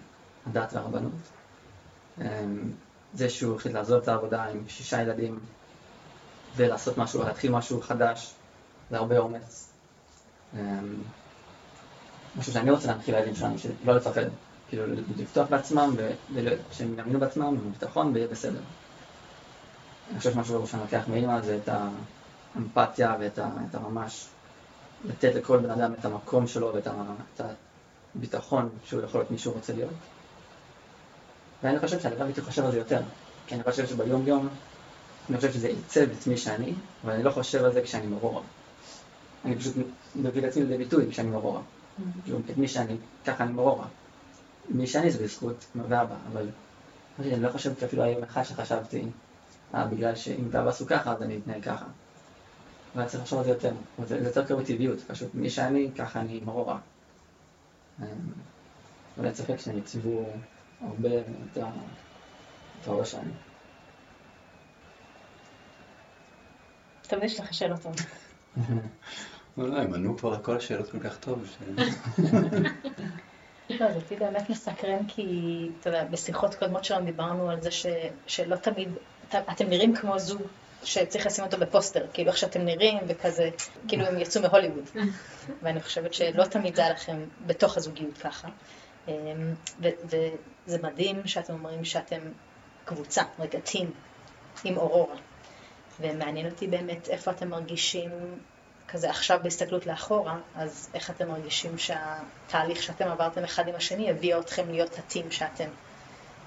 הדת והרבנות. אמ, זה שהוא החליט לעזוב את העבודה עם שישה ילדים ולעשות משהו, להתחיל משהו חדש, זה הרבה אומץ. אמ, משהו שאני רוצה להנחיל לילדים שלנו, שלא לפחד, כאילו לפתוח בעצמם, ושהם יאמינו בעצמם, עם ביטחון, ויהיה בסדר. אני חושב שמשהו שאני לוקח מאמא זה את האמפתיה ואת הממש לתת לכל בן אדם את המקום שלו ואת ביטחון שהוא יכול להיות מי שהוא רוצה להיות. ואני חושב שהלוואי הייתי חושב על זה יותר, כי אני חושב שביום יום, אני חושב שזה עיצב את מי שאני, אבל אני לא חושב על זה כשאני מרורה. אני פשוט מביא את עצמי לידי ביטוי כשאני מרורה. כאילו, את מי שאני, ככה אני מרורה. מי שאני זה בזכות אמא ואבא, אבל אני לא חושב שאפילו היום אחד שחשבתי, אה, בגלל שאם ואבא עשו ככה, אז אני אתנהג ככה. אבל צריך לחשוב על זה יותר, זה יותר קרוב בטבעיות, פשוט מי שאני, ככה אני מרורה. אמ, אבל אין ספק שהם יציבו הרבה את ההורה שאני. תמיד יש לך שאלות טובות. לא, הם ענו כבר על כל השאלות כל כך טוב. לא, זה אותי באמת מסקרן, כי, אתה יודע, בשיחות קודמות שלנו דיברנו על זה שלא תמיד, את, אתם נראים כמו זוג שצריך לשים אותו בפוסטר, כאילו איך שאתם נראים וכזה, כאילו הם יצאו מהוליווד. ואני חושבת שלא תמיד זה היה לכם בתוך הזוגיות ככה. אמ, וזה מדהים שאתם אומרים שאתם קבוצה, רגע, טים, עם אורורה. ומעניין אותי באמת איפה אתם מרגישים כזה עכשיו בהסתכלות לאחורה, אז איך אתם מרגישים שהתהליך שאתם עברתם אחד עם השני הביא אתכם להיות הטים שאתם.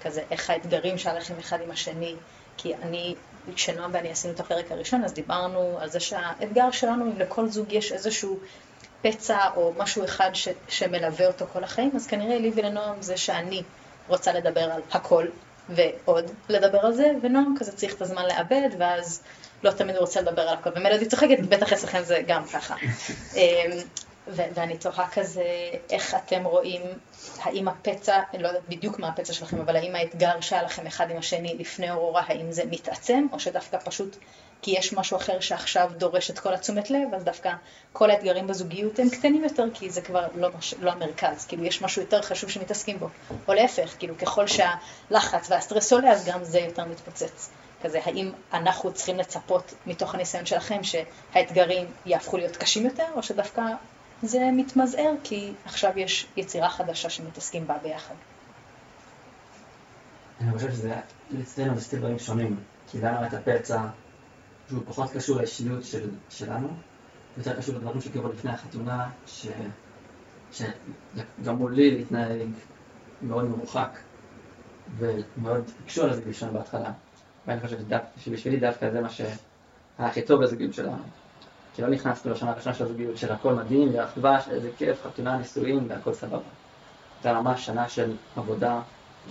כזה, איך האתגרים שהיה לכם אחד עם השני. כי אני, כשנועם ואני עשינו את הפרק הראשון, אז דיברנו על זה שהאתגר שלנו, אם לכל זוג יש איזשהו פצע או משהו אחד ש, שמלווה אותו כל החיים, אז כנראה לי ולנועם זה שאני רוצה לדבר על הכל, ועוד לדבר על זה, ונועם כזה צריך את הזמן לאבד, ואז לא תמיד הוא רוצה לדבר על הכל. ומלודי צוחקת, בטח אצלכם זה גם ככה. אמ, ואני תוהה כזה, איך אתם רואים, האם הפצע, אני לא יודעת בדיוק מה הפצע שלכם, אבל האם האתגר שהיה לכם אחד עם השני לפני אורורה, האם זה מתעצם, או שדווקא פשוט כי יש משהו אחר שעכשיו דורש את כל התשומת לב, אז דווקא כל האתגרים בזוגיות הם קטנים יותר, כי זה כבר לא, מש... לא המרכז, כאילו יש משהו יותר חשוב שמתעסקים בו, או להפך, כאילו ככל שהלחץ והסטרס עולה, אז גם זה יותר מתפוצץ. כזה, האם אנחנו צריכים לצפות מתוך הניסיון שלכם שהאתגרים יהפכו להיות קשים יותר, או שדווקא זה מתמזער כי עכשיו יש יצירה חדשה שמתעסקים בה ביחד. אני חושב שזה, אצלנו זה שתי דברים שונים, כי לנו את הפצע שהוא פחות קשור לאישיות של, שלנו, יותר קשור לדברים שקרו לפני החתונה, ש, שגרמו לי להתנהג מאוד מרוחק, ומאוד הקשו על הזוגיות שלנו בהתחלה. ואני חושב שבשבילי דווקא זה מה שהיה הכי טוב בזוגיות שלנו. כי לא נכנסנו לשנה הראשונה של הזוגיות של הכל מדהים ואחווה, איזה כיף, חתונה, נישואים והכל סבבה. הייתה ממש שנה של עבודה,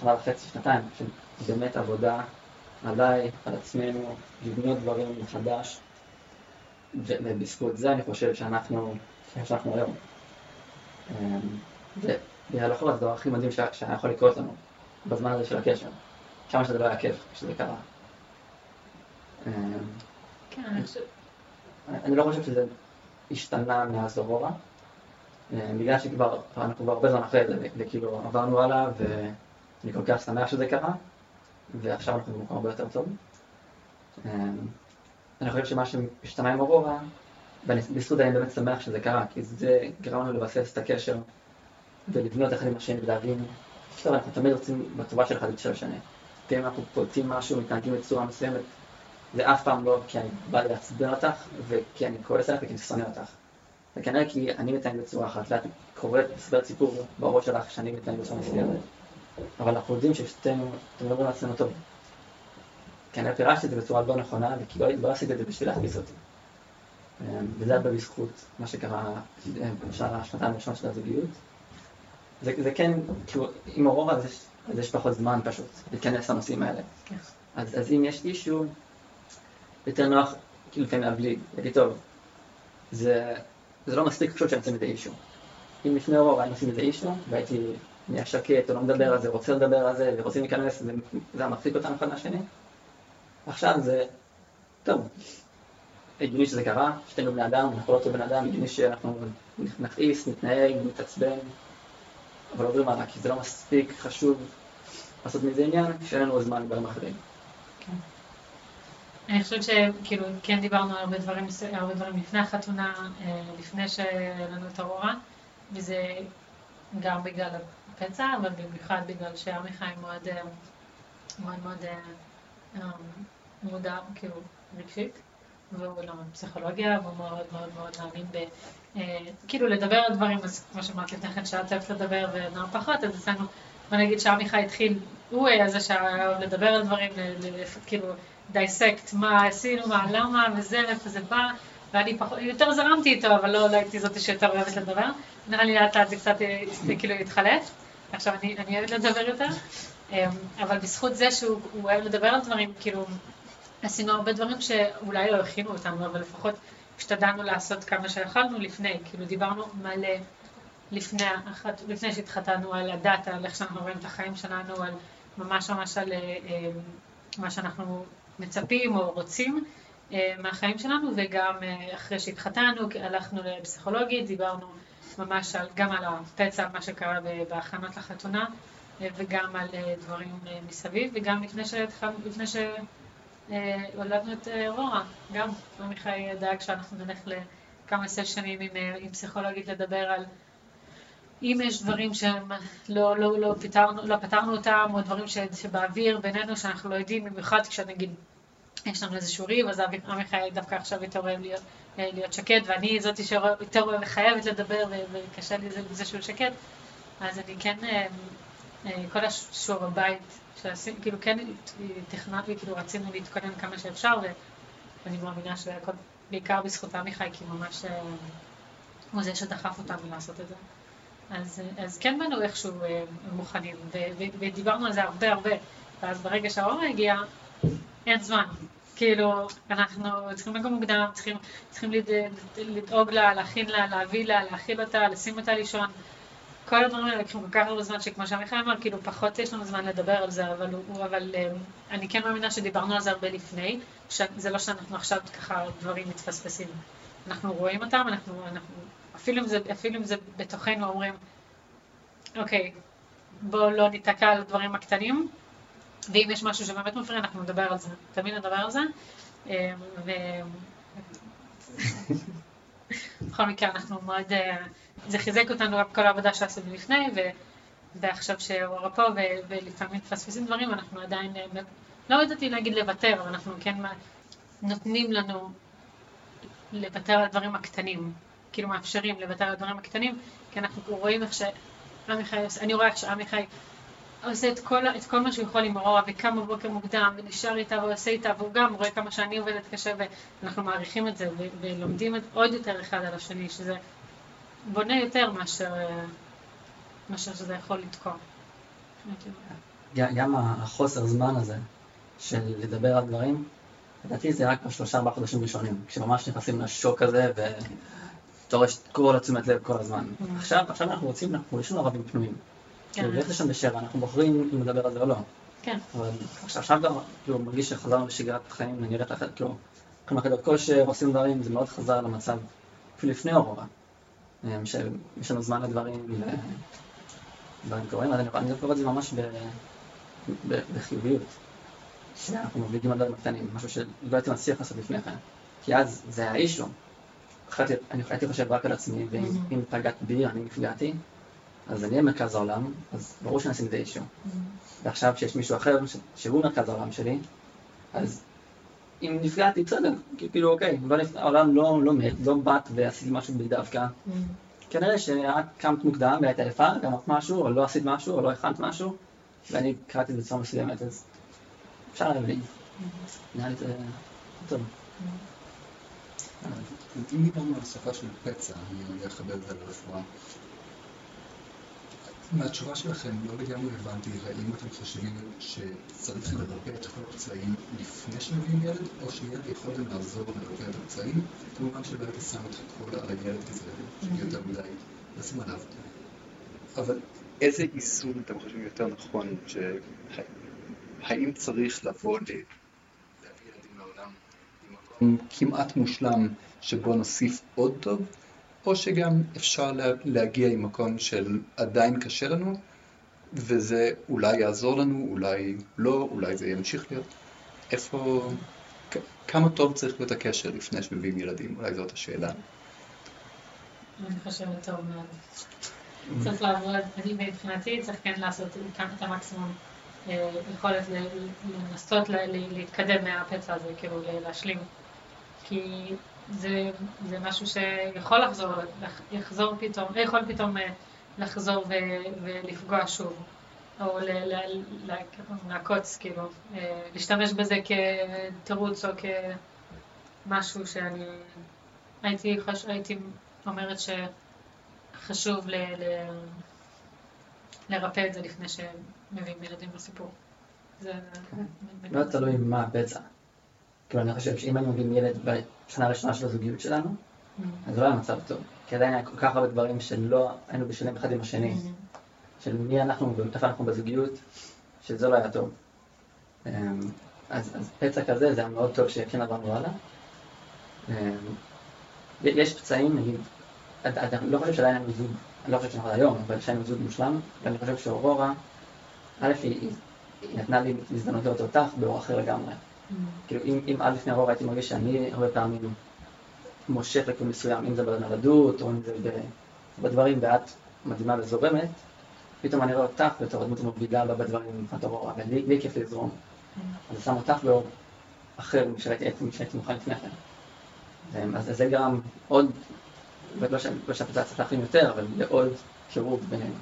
שנה וחצי, שנתיים, של באמת עבודה עליי, על עצמנו, לבנות דברים מחדש, ובזכות זה אני חושב שאנחנו, שאנחנו היום. אמ, ובהלכות זה הדבר הכי מדהים שהיה יכול לקרות לנו, בזמן הזה של הקשר. כמה שזה לא היה כיף כשזה קרה. אמ, כן, אני חושבת... אני לא חושב שזה השתנה מאז אורורה, אה, בגלל שכבר, אנחנו כבר הרבה זמן אחרי זה, וכאילו עברנו הלאה, ואני כל כך שמח שזה קרה, ועכשיו אנחנו במקום הרבה יותר טוב. אה, אני חושב שמה שהשתנה עם אורורה, בזכות אני באמת שמח שזה קרה, כי זה גרם לנו לבסס את הקשר ולבנות אחד עם השני ולהבין, טוב, אנחנו תמיד רוצים בטובה של אחד של השני. ואם אנחנו פולטים משהו, מתנהגים בצורה מסוימת, זה אף פעם לא כי אני בא לעצבן אותך, וכי אני כועס עליך וכי אני שונא אותך. זה כנראה כי אני מתנהג בצורה אחת, ואת קוראת, מספרת סיפור בראש שלך שאני מתנהג בצורה מסוימת. אבל אנחנו יודעים ששתינו, אתם מדברים על עצמנו טוב. כנראה פירשתי את זה בצורה לא נכונה, וכי לא, לא עשיתי את זה בשביל להכניס אותי. אמ, וזה הרבה בזכות מה שקרה בשנה, השנתיים הראשונות של הזוגיות. זה, זה כן, כאילו, עם אורורה אז יש, אז יש פחות זמן פשוט להיכנס לנושאים האלה. כן. אז, אז אם יש אישו, יותר נוח, כאילו לפעמים להבליג, להגיד טוב, זה, זה לא מספיק פשוט שאני עושה מזה אישו. אם לפני אורור היינו עושים מזה אישו, והייתי נהיה שקט או לא מדבר על זה, רוצה לדבר על זה, ורוצים להיכנס, זה, היה מחזיק אותנו אחד מהשני. עכשיו זה, טוב, הגיוני שזה קרה, שתינו בני אדם, אנחנו לא אותו בן אדם, הגיוני שאנחנו נכעיס, נתנהג, נתעצבן, אבל עוברים הלאה, כי זה לא מספיק חשוב לעשות מזה עניין, שאין לנו זמן לדברים אחרים. כן. אני חושבת שכאילו כן דיברנו על הרבה דברים, הרבה דברים לפני החתונה, אה, לפני שהיה לנו את ארורה, וזה גם בגלל הפצע, אבל במיוחד בגלל שעמיחי מאוד מאוד מאוד אה, אה, מודע, כאילו, רגשית. והוא לומד פסיכולוגיה, והוא מאוד מאוד מאוד מאמין ב... אה, כאילו לדבר על דברים, אז כמו שאמרת לפני כן, שאת אוהבת לדבר ונוער פחות, אז אצלנו, בוא נגיד שעמיחי התחיל, הוא היה זה שהיה לדבר על דברים, כאילו דייסקט, מה עשינו, מה, למה, וזה, מאיפה זה בא, ואני פחות, יותר זרמתי איתו, אבל לא, לא הייתי זאתי שיותר אוהבת לדבר. נראה לי לאט לאט זה קצת אה, כאילו התחלף. עכשיו אני, אני אוהבת לדבר יותר, אמ, אבל בזכות זה שהוא הוא אוהב לדבר על דברים, כאילו, עשינו הרבה דברים שאולי לא הכינו אותנו, אבל לפחות השתדלנו לעשות כמה שיכולנו לפני, כאילו דיברנו מלא לפני, לפני שהתחתנו על הדת, על איך שאנחנו רואים את החיים שלנו, על ממש ממש על אה, אה, מה שאנחנו מצפים או רוצים אה, מהחיים שלנו, וגם אה, אחרי שהתחתנו הלכנו לפסיכולוגית, דיברנו ממש על, גם על הפצע, מה שקרה בהכנות לחתונה, אה, וגם על אה, דברים אה, מסביב, וגם לפני שהתחלנו, לפני שהולדנו את רורה, גם. עמיחי דאג שאנחנו נלך לכמה סשנים עם, עם פסיכולוגית לדבר על אם יש דברים שהם לא, לא, לא, פתרנו, לא פתרנו אותם, או דברים שבאוויר בינינו שאנחנו לא יודעים, במיוחד כשנגיד יש לנו איזשהו ריב, אז עמיחי דווקא עכשיו אוהב להיות, להיות שקט, ואני זאתי שיותר חייבת לדבר, וקשה לי זה, שהוא שקט, אז אני כן, אה, אה, כל השיעור הבית שעשינו, כאילו כן תכננתי, כאילו רצינו להתכונן כמה שאפשר, ואני מאמינה שהכל בעיקר בזכות עמיחי, כי ממש אה, הוא זה שדחף אותנו לעשות את זה. אז, אז כן באנו איכשהו מוכנים, ודיברנו על זה הרבה הרבה, ואז ברגע שהאורה הגיע, אין זמן. כאילו, אנחנו צריכים לקום מוקדם, צריכים, צריכים לד- לדאוג לה, להכין לה, להביא לה, להאכיל אותה, לשים אותה לישון. כל הדברים האלה לקחו כל כך הרבה זמן, שכמו שעמיחי אמר, כאילו פחות יש לנו זמן לדבר על זה, אבל, הוא, אבל אה, אני כן מאמינה שדיברנו על זה הרבה לפני, שזה לא שאנחנו עכשיו ככה דברים מתפספסים. אנחנו רואים אותם, אנחנו, אנחנו אפילו, אם זה, אפילו אם זה בתוכנו אומרים, אוקיי, בואו לא ניתקע על הדברים הקטנים, ואם יש משהו שבאמת מפריע, אנחנו נדבר על זה, תמיד נדבר על זה. אה, ו... בכל מקרה, אנחנו מאוד, אה, זה חיזק אותנו גם כל העבודה שעשינו לפני, ו... ועכשיו שאורה פה, ו... ולפעמים מפספסים דברים, אנחנו עדיין, אה, לא ידעתי להגיד לוותר, אבל אנחנו כן נותנים לנו לוותר על הדברים הקטנים, כאילו מאפשרים לוותר על הדברים הקטנים, כי אנחנו רואים איך שעמיחי, אני רואה איך שעמיחי עושה את כל, את כל מה שהוא יכול עם אורורה, וקם בבוקר מוקדם, ונשאר איתה ועושה איתה, והוא גם רואה כמה שאני עובדת קשה, ואנחנו מעריכים את זה, ו- ולומדים את, עוד יותר אחד על השני, שזה בונה יותר מאשר, אה, מאשר שזה יכול לתקוע. גם החוסר זמן הזה של לדבר על דברים, לדעתי זה רק בשלושה ארבעה חודשים ראשונים, כשממש נכנסים לשוק הזה ואתה רואה את כל התשומת לב כל הזמן. Mm. עכשיו, עכשיו אנחנו רוצים, אנחנו יש לנו ערבים פנויים. כן. יש לשם בשבע, אנחנו בוחרים אם לדבר על זה או לא. כן. אבל עכשיו, עכשיו גם, כאילו, מרגיש שחזרנו לשגרת חיים נראית אחרת, כאילו, הולכים לחדר כושר, עושים דברים, זה מאוד חזר למצב, אפילו לפני אורורה. אה, שיש לנו זמן לדברים, דברים קורים, אז אני אני רואה את זה ממש בחיוביות. שאנחנו מבליגים על דברים הקטנים, משהו שלא הייתי מצליח לעשות לפני כן. כי אז זה היה אישו. אני הייתי חושב רק על עצמי, ואם Mhm. אם פגעת בי, אני נפגעתי, אז אני אהיה מרכז העולם, אז ברור שאני אשים את האישו. ועכשיו שיש מישהו אחר שהוא מרכז העולם שלי, אז אם נפגעתי, בסדר, כאילו אוקיי, לא נפ... העולם לא, לא מת, לא באת ועשית משהו בלי דווקא. כנראה שאת קמת מוקדם והיית יפה, גם אמרת משהו, או לא עשית משהו, או לא הכנת משהו, ואני קראתי את זה בצורה מסוימת, אז אפשר להבין. נראה לי זה טוב. אם דיברנו על שפה של פצע, אני אחבר את זה לרפואה. מהתשובה שלכם לא לגמרי הבנתי האם אתם חושבים שצריך לרפא את כל הפצעים לפני שמביאים ילד, או שילד יכול גם לעזור לרפא את הפצעים, כמובן הייתי שם את הכל על הילד כי זה יותר מדי לשים עליו. אבל איזה איסור אתם חושבים יותר נכון, ש... האם צריך לבוא ל... להביא ילדים לעולם כמעט מושלם שבו נוסיף עוד טוב, או שגם אפשר לה, להגיע עם מקום של עדיין קשה לנו, וזה אולי יעזור לנו, אולי לא, אולי זה ימשיך להיות. איפה, כ- כמה טוב צריך להיות הקשר לפני שמביאים ילדים? אולי זאת השאלה. אני חושבת טוב מאוד. צריך לעבוד, אני מבחינתי צריך כן לעשות את המקסימום אה, יכולת לנסות להתקדם מהפצע הזה, כאילו להשלים כי זה, זה משהו שיכול לחזור, יחזור פתאום, יכול פתאום אה, לחזור ו, ולפגוע שוב, או ל, לעקוץ, כאילו, אה, להשתמש בזה כתירוץ או כמשהו שאני הייתי, חש, הייתי אומרת שחשוב ל, ל, לרפא את זה לפני שמביאים ילדים לסיפור. זה... לא תלוי מה הפצע. כאילו אני חושב שאם היינו מביאים ילד בשנה הראשונה של הזוגיות שלנו, mm-hmm. אז זה לא היה מצב טוב. כי עדיין היה כל כך הרבה דברים שלא היינו בשלים אחד עם השני. Mm-hmm. של מי אנחנו ואיפה אנחנו בזוגיות, שזה לא היה טוב. אמ, אז, אז פצע כזה זה היה מאוד טוב שכן עברנו הלאה. אמ, יש פצעים, נגיד, אני לא חושב שעדיין היינו זוג, אני לא חושב שאנחנו היום, אבל שהיינו זוג מושלם, ואני חושב שאורורה, א', היא, היא נתנה לי הזדמנות לראות אותך באור אחר לגמרי. כאילו, אם, אם עד לפני אורורה הייתי מרגיש שאני הרבה פעמים מושך לכיוון מסוים, אם זה בנולדות, או אם זה בדברים, ואת מדהימה וזורמת, פתאום אני רואה אותך בתור הדמות המובילה בדברים מבחינת אורורה, ולי כיף לזרום. Mm. אז שם אותך באור אחר משהייתי מוכן לפני כן. אז זה גם עוד, לא שהפצע צריך להכין יותר, אבל לעוד קירוב בינינו.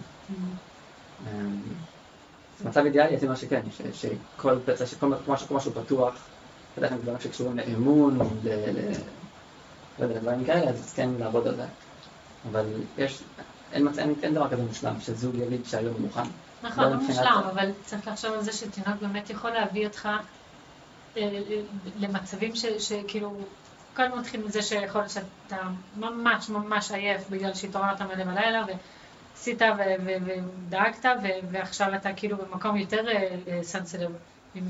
זה מצב אידיאלי, הייתי אומר שכן, שכל פצע, שכל משהו פתוח, בדרך כלל דברים שקשורים לאמון, לא יודע, דברים כאלה, אז כן לעבוד על זה. אבל יש, אין, אין, אין דבר כזה מושלם, שזוג יגיד שהיום מוכן. נכון, לא מושלם, אבל צריך לחשוב על זה שתינוק באמת יכול להביא אותך אה, אה, למצבים שכאילו קודם כל מתחיל מזה שיכול להיות שאתה ממש ממש עייף בגלל שהתעוררת מלא בלילה ועשית ודאגת ועכשיו אתה כאילו במקום יותר סנסלב אה,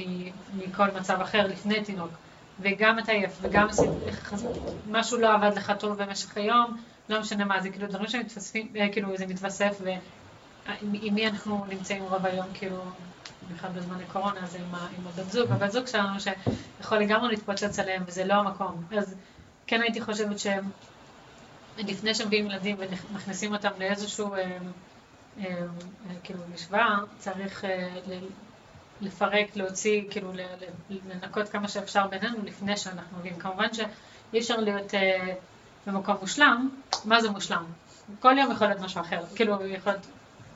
מכל מצב אחר לפני תינוק. וגם אתה עייף וגם משהו לא עבד לך טוב במשך היום, לא משנה מה, זה כאילו דברים שמתווספים, אה, כאילו זה מתווסף ועם מי אנחנו נמצאים רוב היום כאילו במיוחד בזמן הקורונה, זה עם, עם הבת זוג, הבת זוג שלנו שיכול לגמרי להתפוצץ עליהם וזה לא המקום. אז כן הייתי חושבת שלפני שמביאים ילדים ומכניסים אותם לאיזשהו, אה, אה, אה, כאילו, משוואה, צריך לפרק, להוציא, כאילו, לנקות כמה שאפשר בינינו לפני שאנחנו מביאים. כמובן שאי אפשר להיות במקום מושלם, מה זה מושלם? כל יום יכול להיות משהו אחר, כאילו, יכול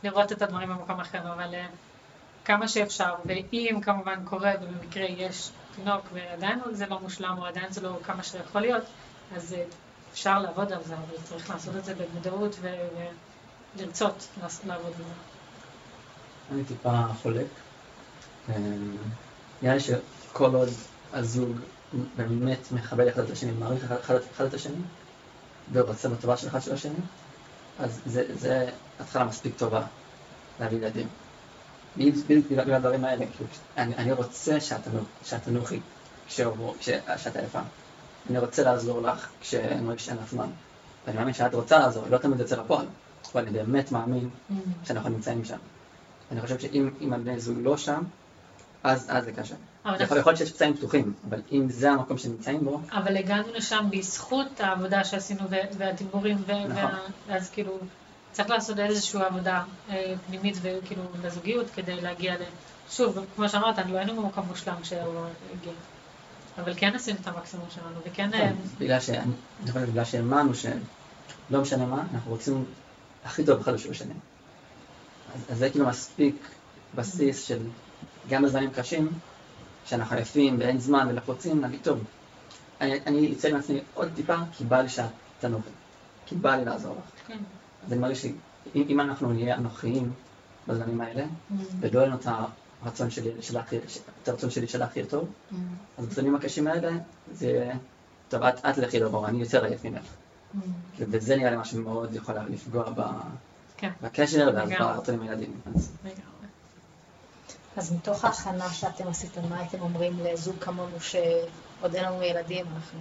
לראות את הדברים במקום אחר, אבל... כמה שאפשר, ואם כמובן קורה ובמקרה יש תינוק ועדיין זה לא מושלם או עדיין זה לא כמה שיכול להיות, אז אפשר לעבוד על זה, אבל צריך לעשות את זה במודעות ולרצות לעבוד על זה. אני טיפה חולק. אה, נראה לי שכל עוד הזוג באמת מכבד אחד את השני, מעריך אחד את השני, ורוצה בטובה של אחד של השני, אז זה התחלה מספיק טובה להביא ילדים. בדיוק בגלל הדברים האלה, כאילו, אני רוצה שאת תנוחי כשאת עייפה. אני רוצה לעזור לך כשאני מרגיש שאין לך זמן. ואני מאמין שאת רוצה לעזור, לא תמיד יוצא לפועל, אבל אני באמת מאמין mm. שאנחנו נמצאים שם. אני חושב שאם הבני זוג לא שם, אז זה קשה. יכול להיות שיש פצעים פתוחים, אבל אם זה המקום שנמצאים בו... אבל הגענו לשם בזכות העבודה שעשינו והדיבורים, נכון. ואז כאילו... צריך לעשות איזושהי עבודה אה, פנימית וכאילו לזוגיות כדי להגיע ל... שוב, כמו שאמרת, לא היינו במקום מושלם כשהוא הגיע. אבל כן עשינו את המקסימום שלנו, וכן... כן, בגלל ש... אני חושב בגלל שהאמנו שלא משנה מה, אנחנו רוצים הכי טוב אחד בשביל השני. אז זה כאילו מספיק בסיס של גם בזמנים קשים, שאנחנו עייפים ואין זמן ולחוצים, נגיד, טוב, אני אצא מעצמי עוד טיפה, כי בא לי שאת תנוחי, כי בא לי לעזור לך. כן. זה נראה לי שאם אנחנו נהיה אנוכיים בזמנים האלה, mm. ולא יהיה לנו את הרצון שלי, את הרצון שלי של הכי טוב. אז בזמנים הקשים האלה, זה, טוב, את, את לכי לבור, אני יותר עייף ממך. Mm. וזה נראה לי משהו מאוד יכול לפגוע כן. בקשר, ואז ברצון עם הילדים. אז מתוך ההכנה שאתם עשיתם, מה הייתם אומרים לזוג כמונו שעוד אין לנו ילדים, אנחנו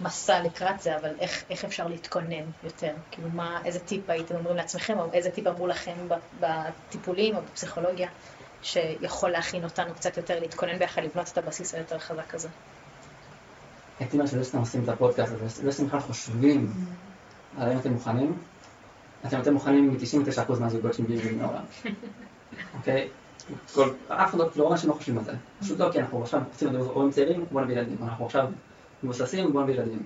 מסע לקראת זה, אבל איך, איך אפשר להתכונן יותר? כאילו, מה, איזה טיפ הייתם אומרים לעצמכם, או איזה טיפ אמרו לכם בטיפולים או בפסיכולוגיה, שיכול להכין אותנו קצת יותר להתכונן ביחד, לבנות את הבסיס היותר חזק הזה? הייתי אומר שלא סתם עושים את הפודקאסט הזה, לא סתם בכלל חושבים על האם אתם מוכנים. אתם יותר מוכנים מ-99% מהזוגות שמגיעים מעולם. אוקיי? אף אחד לא, לא אנשים לא חושבים על זה. פשוט לא, כי אנחנו עכשיו רוצים להיות הורים צעירים, בוא נביא ילדים. אנחנו עכשיו מבוססים, בוא נביא ילדים.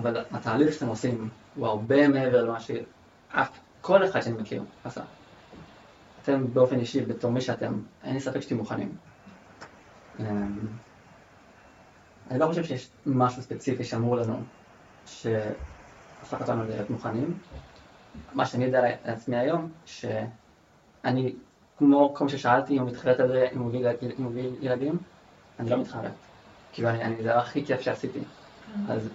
אבל התהליך שאתם עושים הוא הרבה מעבר למה שאף, כל אחד שאני מכיר עשה. אתם באופן אישי, בתור מי שאתם, אין לי ספק שאתם מוכנים. אמ, אני לא חושב שיש משהו ספציפי שאמור לנו שהפך אותנו להיות מוכנים. מה שאני יודע לעצמי היום, שאני, כמו כל ששאלתי, אם הוא מתחרט על זה, אם הוא מביא ילדים, אני לא מתחרט. כאילו, אני, אני, זה הדבר הכי כיף שעשיתי. אז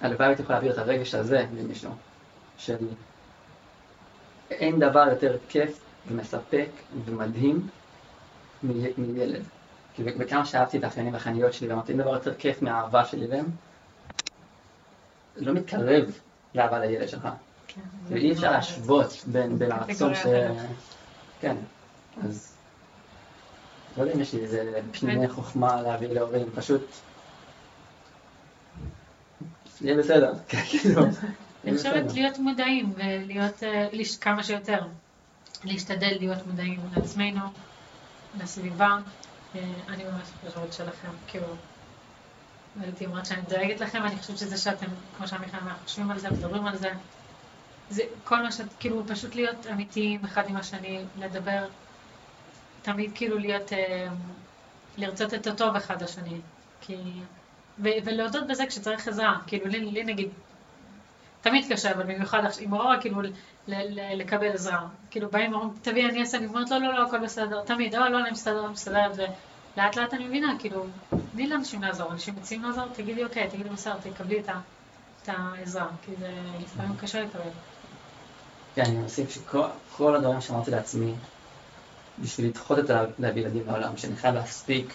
הלוואי הייתי יכול להעביר את הרגש הזה למישהו, של אין דבר יותר כיף ומספק ומדהים מילד. כי וכמה שאהבתי את האחיינים והאחייניות שלי, ואמרתי, אין דבר יותר כיף מהאהבה שלי להם, לא מתקרב לאהבה לילד שלך. כן, ואי אפשר להשוות בין, הרצון ש... כן, אז לא יודע אם יש לי איזה פנימי חוכמה להביא להורים, פשוט... יהיה בסדר, כן, כאילו. אני חושבת להיות מודעים ולהיות אה, כמה שיותר, להשתדל להיות מודעים לעצמנו, לסביבה. אה, אני ממש חושבת שלכם, כאילו, הייתי אומרת שאני דואגת לכם, אני חושבת שזה שאתם, כמו שעמיחי אמר, חושבים על זה, מדברים על זה, זה כל מה שאת, כאילו, פשוט להיות אמיתיים אחד עם השני, לדבר, תמיד כאילו להיות, אה, לרצות את הטוב אחד לשני, כי, ולהודות בזה כשצריך עזרה, כאילו, לי, לי נגיד, תמיד קשה, אבל במיוחד עם אורורה, כאילו, לקבל עזרה. כאילו, באים ואומרים, תביא, אני אעשה, אני אומרת, לא, לא, לא, הכל בסדר, תמיד, לא, לא, אני מסתדר, אני מסתדרת, ולאט לאט אני מבינה, כאילו, תני לאנשים לעזור, אנשים מציעים לעזור, תגידי, אוקיי, תגידי בסדר, תקבלי את העזרה, כי זה לפעמים קשה לקבל. כן, אני מוסיף שכל הדברים שאמרתי לעצמי, בשביל לדחות את להביא ילדים לעולם, שאני חייב להספיק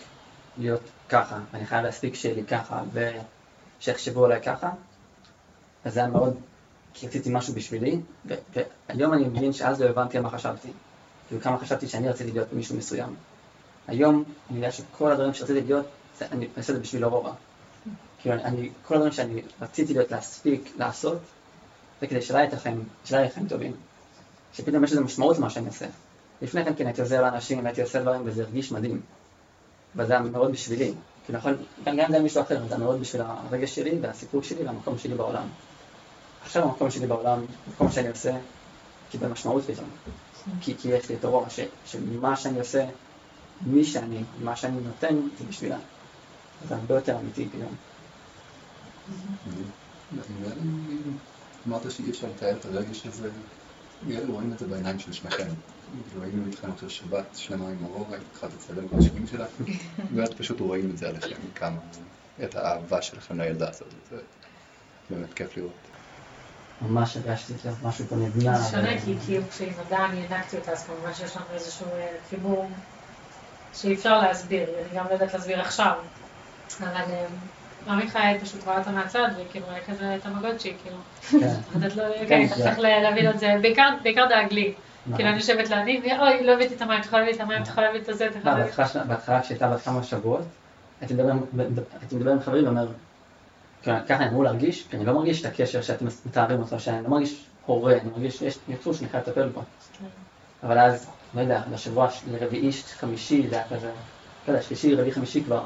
להיות ככה, ואני חייב להספיק שיהיה לי ככה, ושיחשבו עליי ככה, אז זה היה מאוד, כי רציתי משהו בשבילי, והיום אני מבין שאז לא הבנתי על מה חשבתי. כאילו כמה חשבתי שאני רציתי להיות מישהו מסוים. היום אני יודע שכל הדברים שרציתי להיות, אני עושה את זה בשביל אורורה. כאילו אני, כל הדברים שאני רציתי להיות, להספיק, לעשות, זה כדי שלא יהיה חיים טובים. שפתאום יש לזה משמעות למה שאני עושה. לפני כן כן הייתי עוזר לאנשים, הייתי עושה דברים וזה הרגיש מדהים. וזה היה מאוד בשבילי. כאילו נכון, גם אם זה מישהו אחר, זה היה מאוד בשביל הרגש שלי והסיפור שלי והמקום שלי בעולם. עכשיו המקום שלי בעולם, המקום שאני עושה, קיבל משמעות פתאום. כי, כי יש לי את הרוע שמה שאני עושה, מי שאני, מה שאני נותן, זה בשבילה. זה הרבה יותר אמיתי פתאום. אמרת שאי אפשר לתאר את הרגש הזה, רואים את זה בעיניים של שניכם. כאילו היינו איתכם עכשיו שבת שלמה עם אורורה, התחלת לצלם בשירים שלה, ואת פשוט רואים את זה עליכם, כמה, את האהבה שלכם לילדה הזאת, זה באמת כיף לראות. ממש הרגשתי משהו פה נבנה. זה שונה כי כאילו כשהיא נולדה אני הענקתי אותה, אז כמובן שיש לנו איזשהו אה, חיבור שאי אפשר להסביר, אני גם לא יודעת להסביר עכשיו, אבל אה, עמיחי פשוט ראה אותה מהצד, וכאילו היה כזה תמגוצ'י, כאילו. כן. אז את לא, כן, אתה צריך להביא לו את זה, בעיקר דאג לי. נכון. כאילו אני יושבת לה, אני, אוי, לא הבאתי את המים, את יכולה להביא את המים, את יכולה להביא את הזה, את יכולה להביא את זה. בהתחלה כשהייתה בת כמה שבועות, הייתי מדבר עם חברים ואומר, ככה אני אמור להרגיש, כי אני לא מרגיש את הקשר שאתם מתארים אותו, שאני לא מרגיש הורה, אני מרגיש שיש יצור שאני חייב לטפל בו. כן. אבל אז, לא יודע, בשבוע לרביעי, חמישי, זה היה כזה, לא יודע, שלישי, רביעי, חמישי כבר,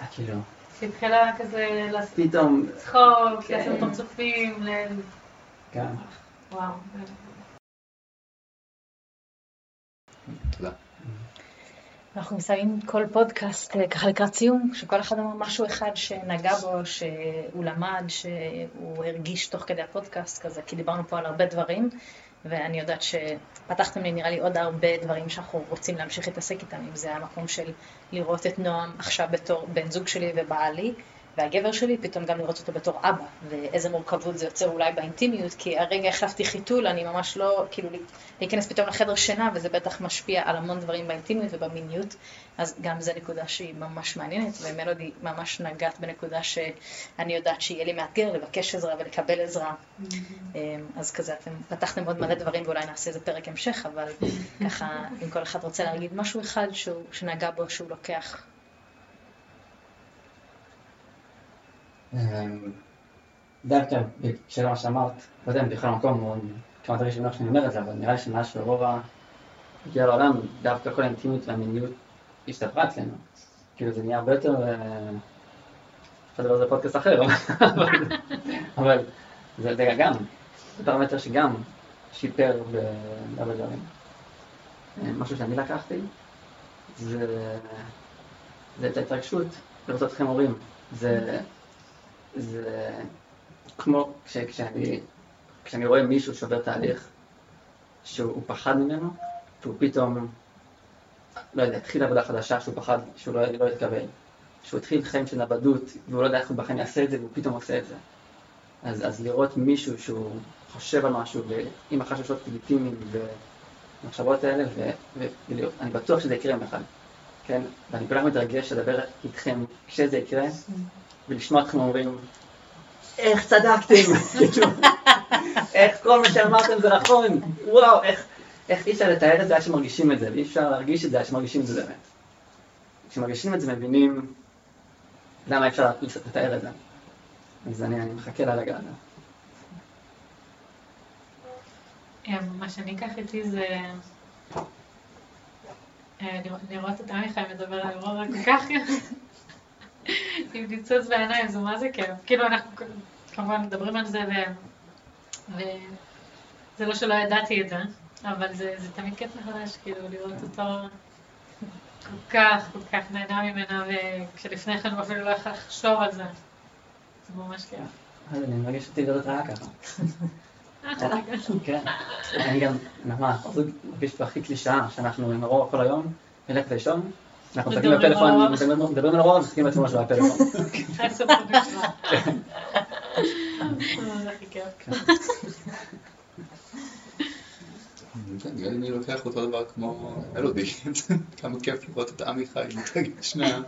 היה כאילו... שהתחילה כזה לעשות פתאום... צחוק, לעשות פרצופים, ל... כן. וואו. תודה. אנחנו מסיימים כל פודקאסט אה, ככה לקראת סיום, שכל אחד אמר משהו אחד שנגע בו, שהוא למד, שהוא הרגיש תוך כדי הפודקאסט כזה, כי דיברנו פה על הרבה דברים, ואני יודעת שפתחתם לי נראה לי עוד הרבה דברים שאנחנו רוצים להמשיך להתעסק איתם, אם זה המקום של לראות את נועם עכשיו בתור בן זוג שלי ובעלי, והגבר שלי, פתאום גם לראות אותו בתור אבא, ואיזה מורכבות זה יוצר אולי באינטימיות, כי הרגע החלפתי חיתול, אני ממש לא, כאילו, להיכנס פתאום לחדר שינה, וזה בטח משפיע על המון דברים באינטימיות ובמיניות, אז גם זו נקודה שהיא ממש מעניינת, ומלודי ממש נגעת בנקודה שאני יודעת שיהיה לי מאתגר לבקש עזרה ולקבל עזרה. Mm-hmm. אז כזה, אתם פתחתם עוד מלא דברים, ואולי נעשה איזה פרק המשך, אבל ככה, אם כל אחד רוצה להגיד משהו אחד שהוא, שנגע בו, שהוא לוקח דווקא בהקשר למה שאמרת, לא יודע אם בכלל מקום, כמה דברים שאני שאני אומר את זה, אבל נראה לי שמאז שרוב הגיע לעולם, דווקא כל האינטימיות והמיניות השתפרה אצלנו. כאילו זה נהיה הרבה יותר, אה, אפשר לדבר על זה בפודקאסט אחר, אבל- זה גם, זה פרמטר שגם שיפר בהרבה דברים. אה, משהו שאני לקחתי, זה זה את ההתרגשות לראות אתכם הורים. זה, זה כמו כש, כשאני, כשאני רואה מישהו שעובר תהליך שהוא פחד ממנו, שהוא פתאום, לא יודע, התחיל עבודה חדשה שהוא פחד שהוא לא, לא יתקבל, שהוא התחיל חיים של נוודות והוא לא יודע איך הוא בחיים יעשה את זה והוא פתאום עושה את זה. אז, אז לראות מישהו שהוא חושב על משהו ועם החששות לגיטימיים והמחשבות האלה ו, ו, ולראות, אני בטוח שזה יקרה יום אחד. כן? ואני כל כך מתרגש לדבר איתכם כשזה יקרה, ולשמוע אתכם אומרים, איך צדקתם? איך כל מה שאמרתם זה נכון? וואו, איך, איך אי אפשר לתאר את זה עד שמרגישים את זה, ואי אפשר להרגיש את זה עד שמרגישים את זה באמת. כשמרגישים את זה מבינים למה אפשר לתאר את זה. אז אני, אני מחכה לרגע הזה. אה, מה שאני אקח איתי זה אה, לראות- את עמיחי מדבר על אורורה כל כך עם ניצוץ בעיניים, זה מה זה כיף. כאילו אנחנו כמובן מדברים על זה וזה לא שלא ידעתי את זה, אבל זה זה תמיד כיף מחדש, כאילו לראות אותו כל כך, כל כך נהנה ממנה, וכשלפני כן הוא אפילו לא יכול לחשוב על זה. זה ממש כיף. אז אני מרגיש אותי לראות רעה ככה. אה, כן. אני גם, מה, הזוג מרגיש פה הכי קלישאה, שאנחנו עם ארורה כל היום, נלך לישון, אנחנו מסתכלים מדברים על ארורה. מדברים- על על דקות כבר. זה הכי כיף. כן, נראה לי אני לוקח אותו דבר כמו אלודי, כמה כיף לראות את עמיחי מתרגש מה-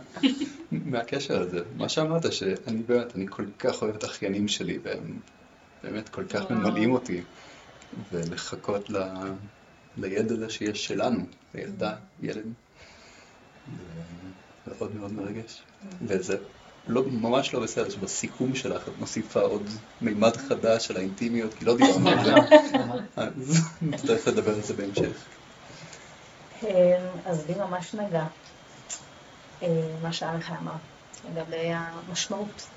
מהקשר הזה. מה שאמרת, שאני באמת, אני כל כך אוהב את האחיינים שלי, והם באמת כל כך. ממלאים אותי, ולחכות ל- לידע הזה שיש שלנו, לילדה, ילד. זה מאוד מאוד מרגש. וזה לא, ממש לא בסדר שבסיכום שלך את מוסיפה עוד מימד חדש של האינטימיות, כי לא דיברנו על זה. אז נצטרך לדבר על זה בהמשך. אה, אז לי ממש נגע אה, מה שעמיחי אמר, לגבי המשמעות.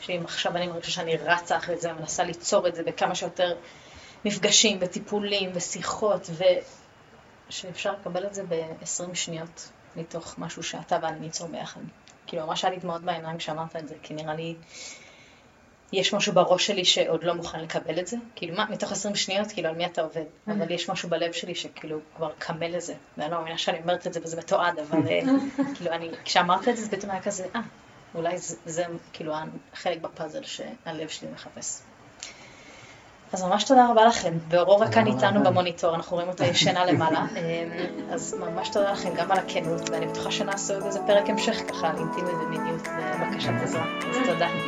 שאם עכשיו אני מרגישה שאני רצה אחרי זה ומנסה ליצור את זה בכמה שיותר מפגשים וטיפולים ושיחות, ושאפשר לקבל את זה ב-20 שניות מתוך משהו שאתה ואני ניצור ביחד. כאילו, ממש היה לי דמעות בעיניים כשאמרת את זה, כי נראה לי... יש משהו בראש שלי שעוד לא מוכן לקבל את זה, כאילו מה, מתוך 20 שניות, כאילו על מי אתה עובד, אבל יש משהו בלב שלי שכאילו כבר קמה לזה, ואני לא מאמינה שאני אומרת את זה וזה מתועד, אבל אה, כאילו אני, כשאמרת את זה, זה פתאום היה כזה, אה, אולי זה, זה כאילו החלק בפאזל שהלב שלי מחפש. אז ממש תודה רבה לכם, ואורורה כאן. איתנו במוניטור, אנחנו רואים אותה ישנה למעלה, אה, אז ממש תודה לכם גם על הכנות, ואני בטוחה שנעשה עוד איזה פרק המשך ככה על אינטימיות ומיניות ובקשת עזרה, אז תודה.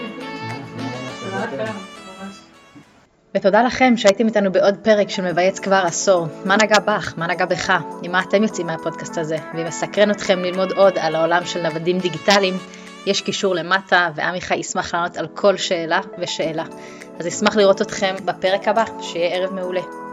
ותודה לכם שהייתם איתנו בעוד פרק של מבייץ כבר עשור. מה נגע בך? מה נגע בך? עם מה אתם יוצאים מהפודקאסט הזה? ואם מסקרן אתכם ללמוד עוד על העולם של נוודים דיגיטליים, יש קישור למטה, ועמיחי ישמח לענות על כל שאלה ושאלה. אז אשמח לראות אתכם בפרק הבא, שיהיה ערב מעולה.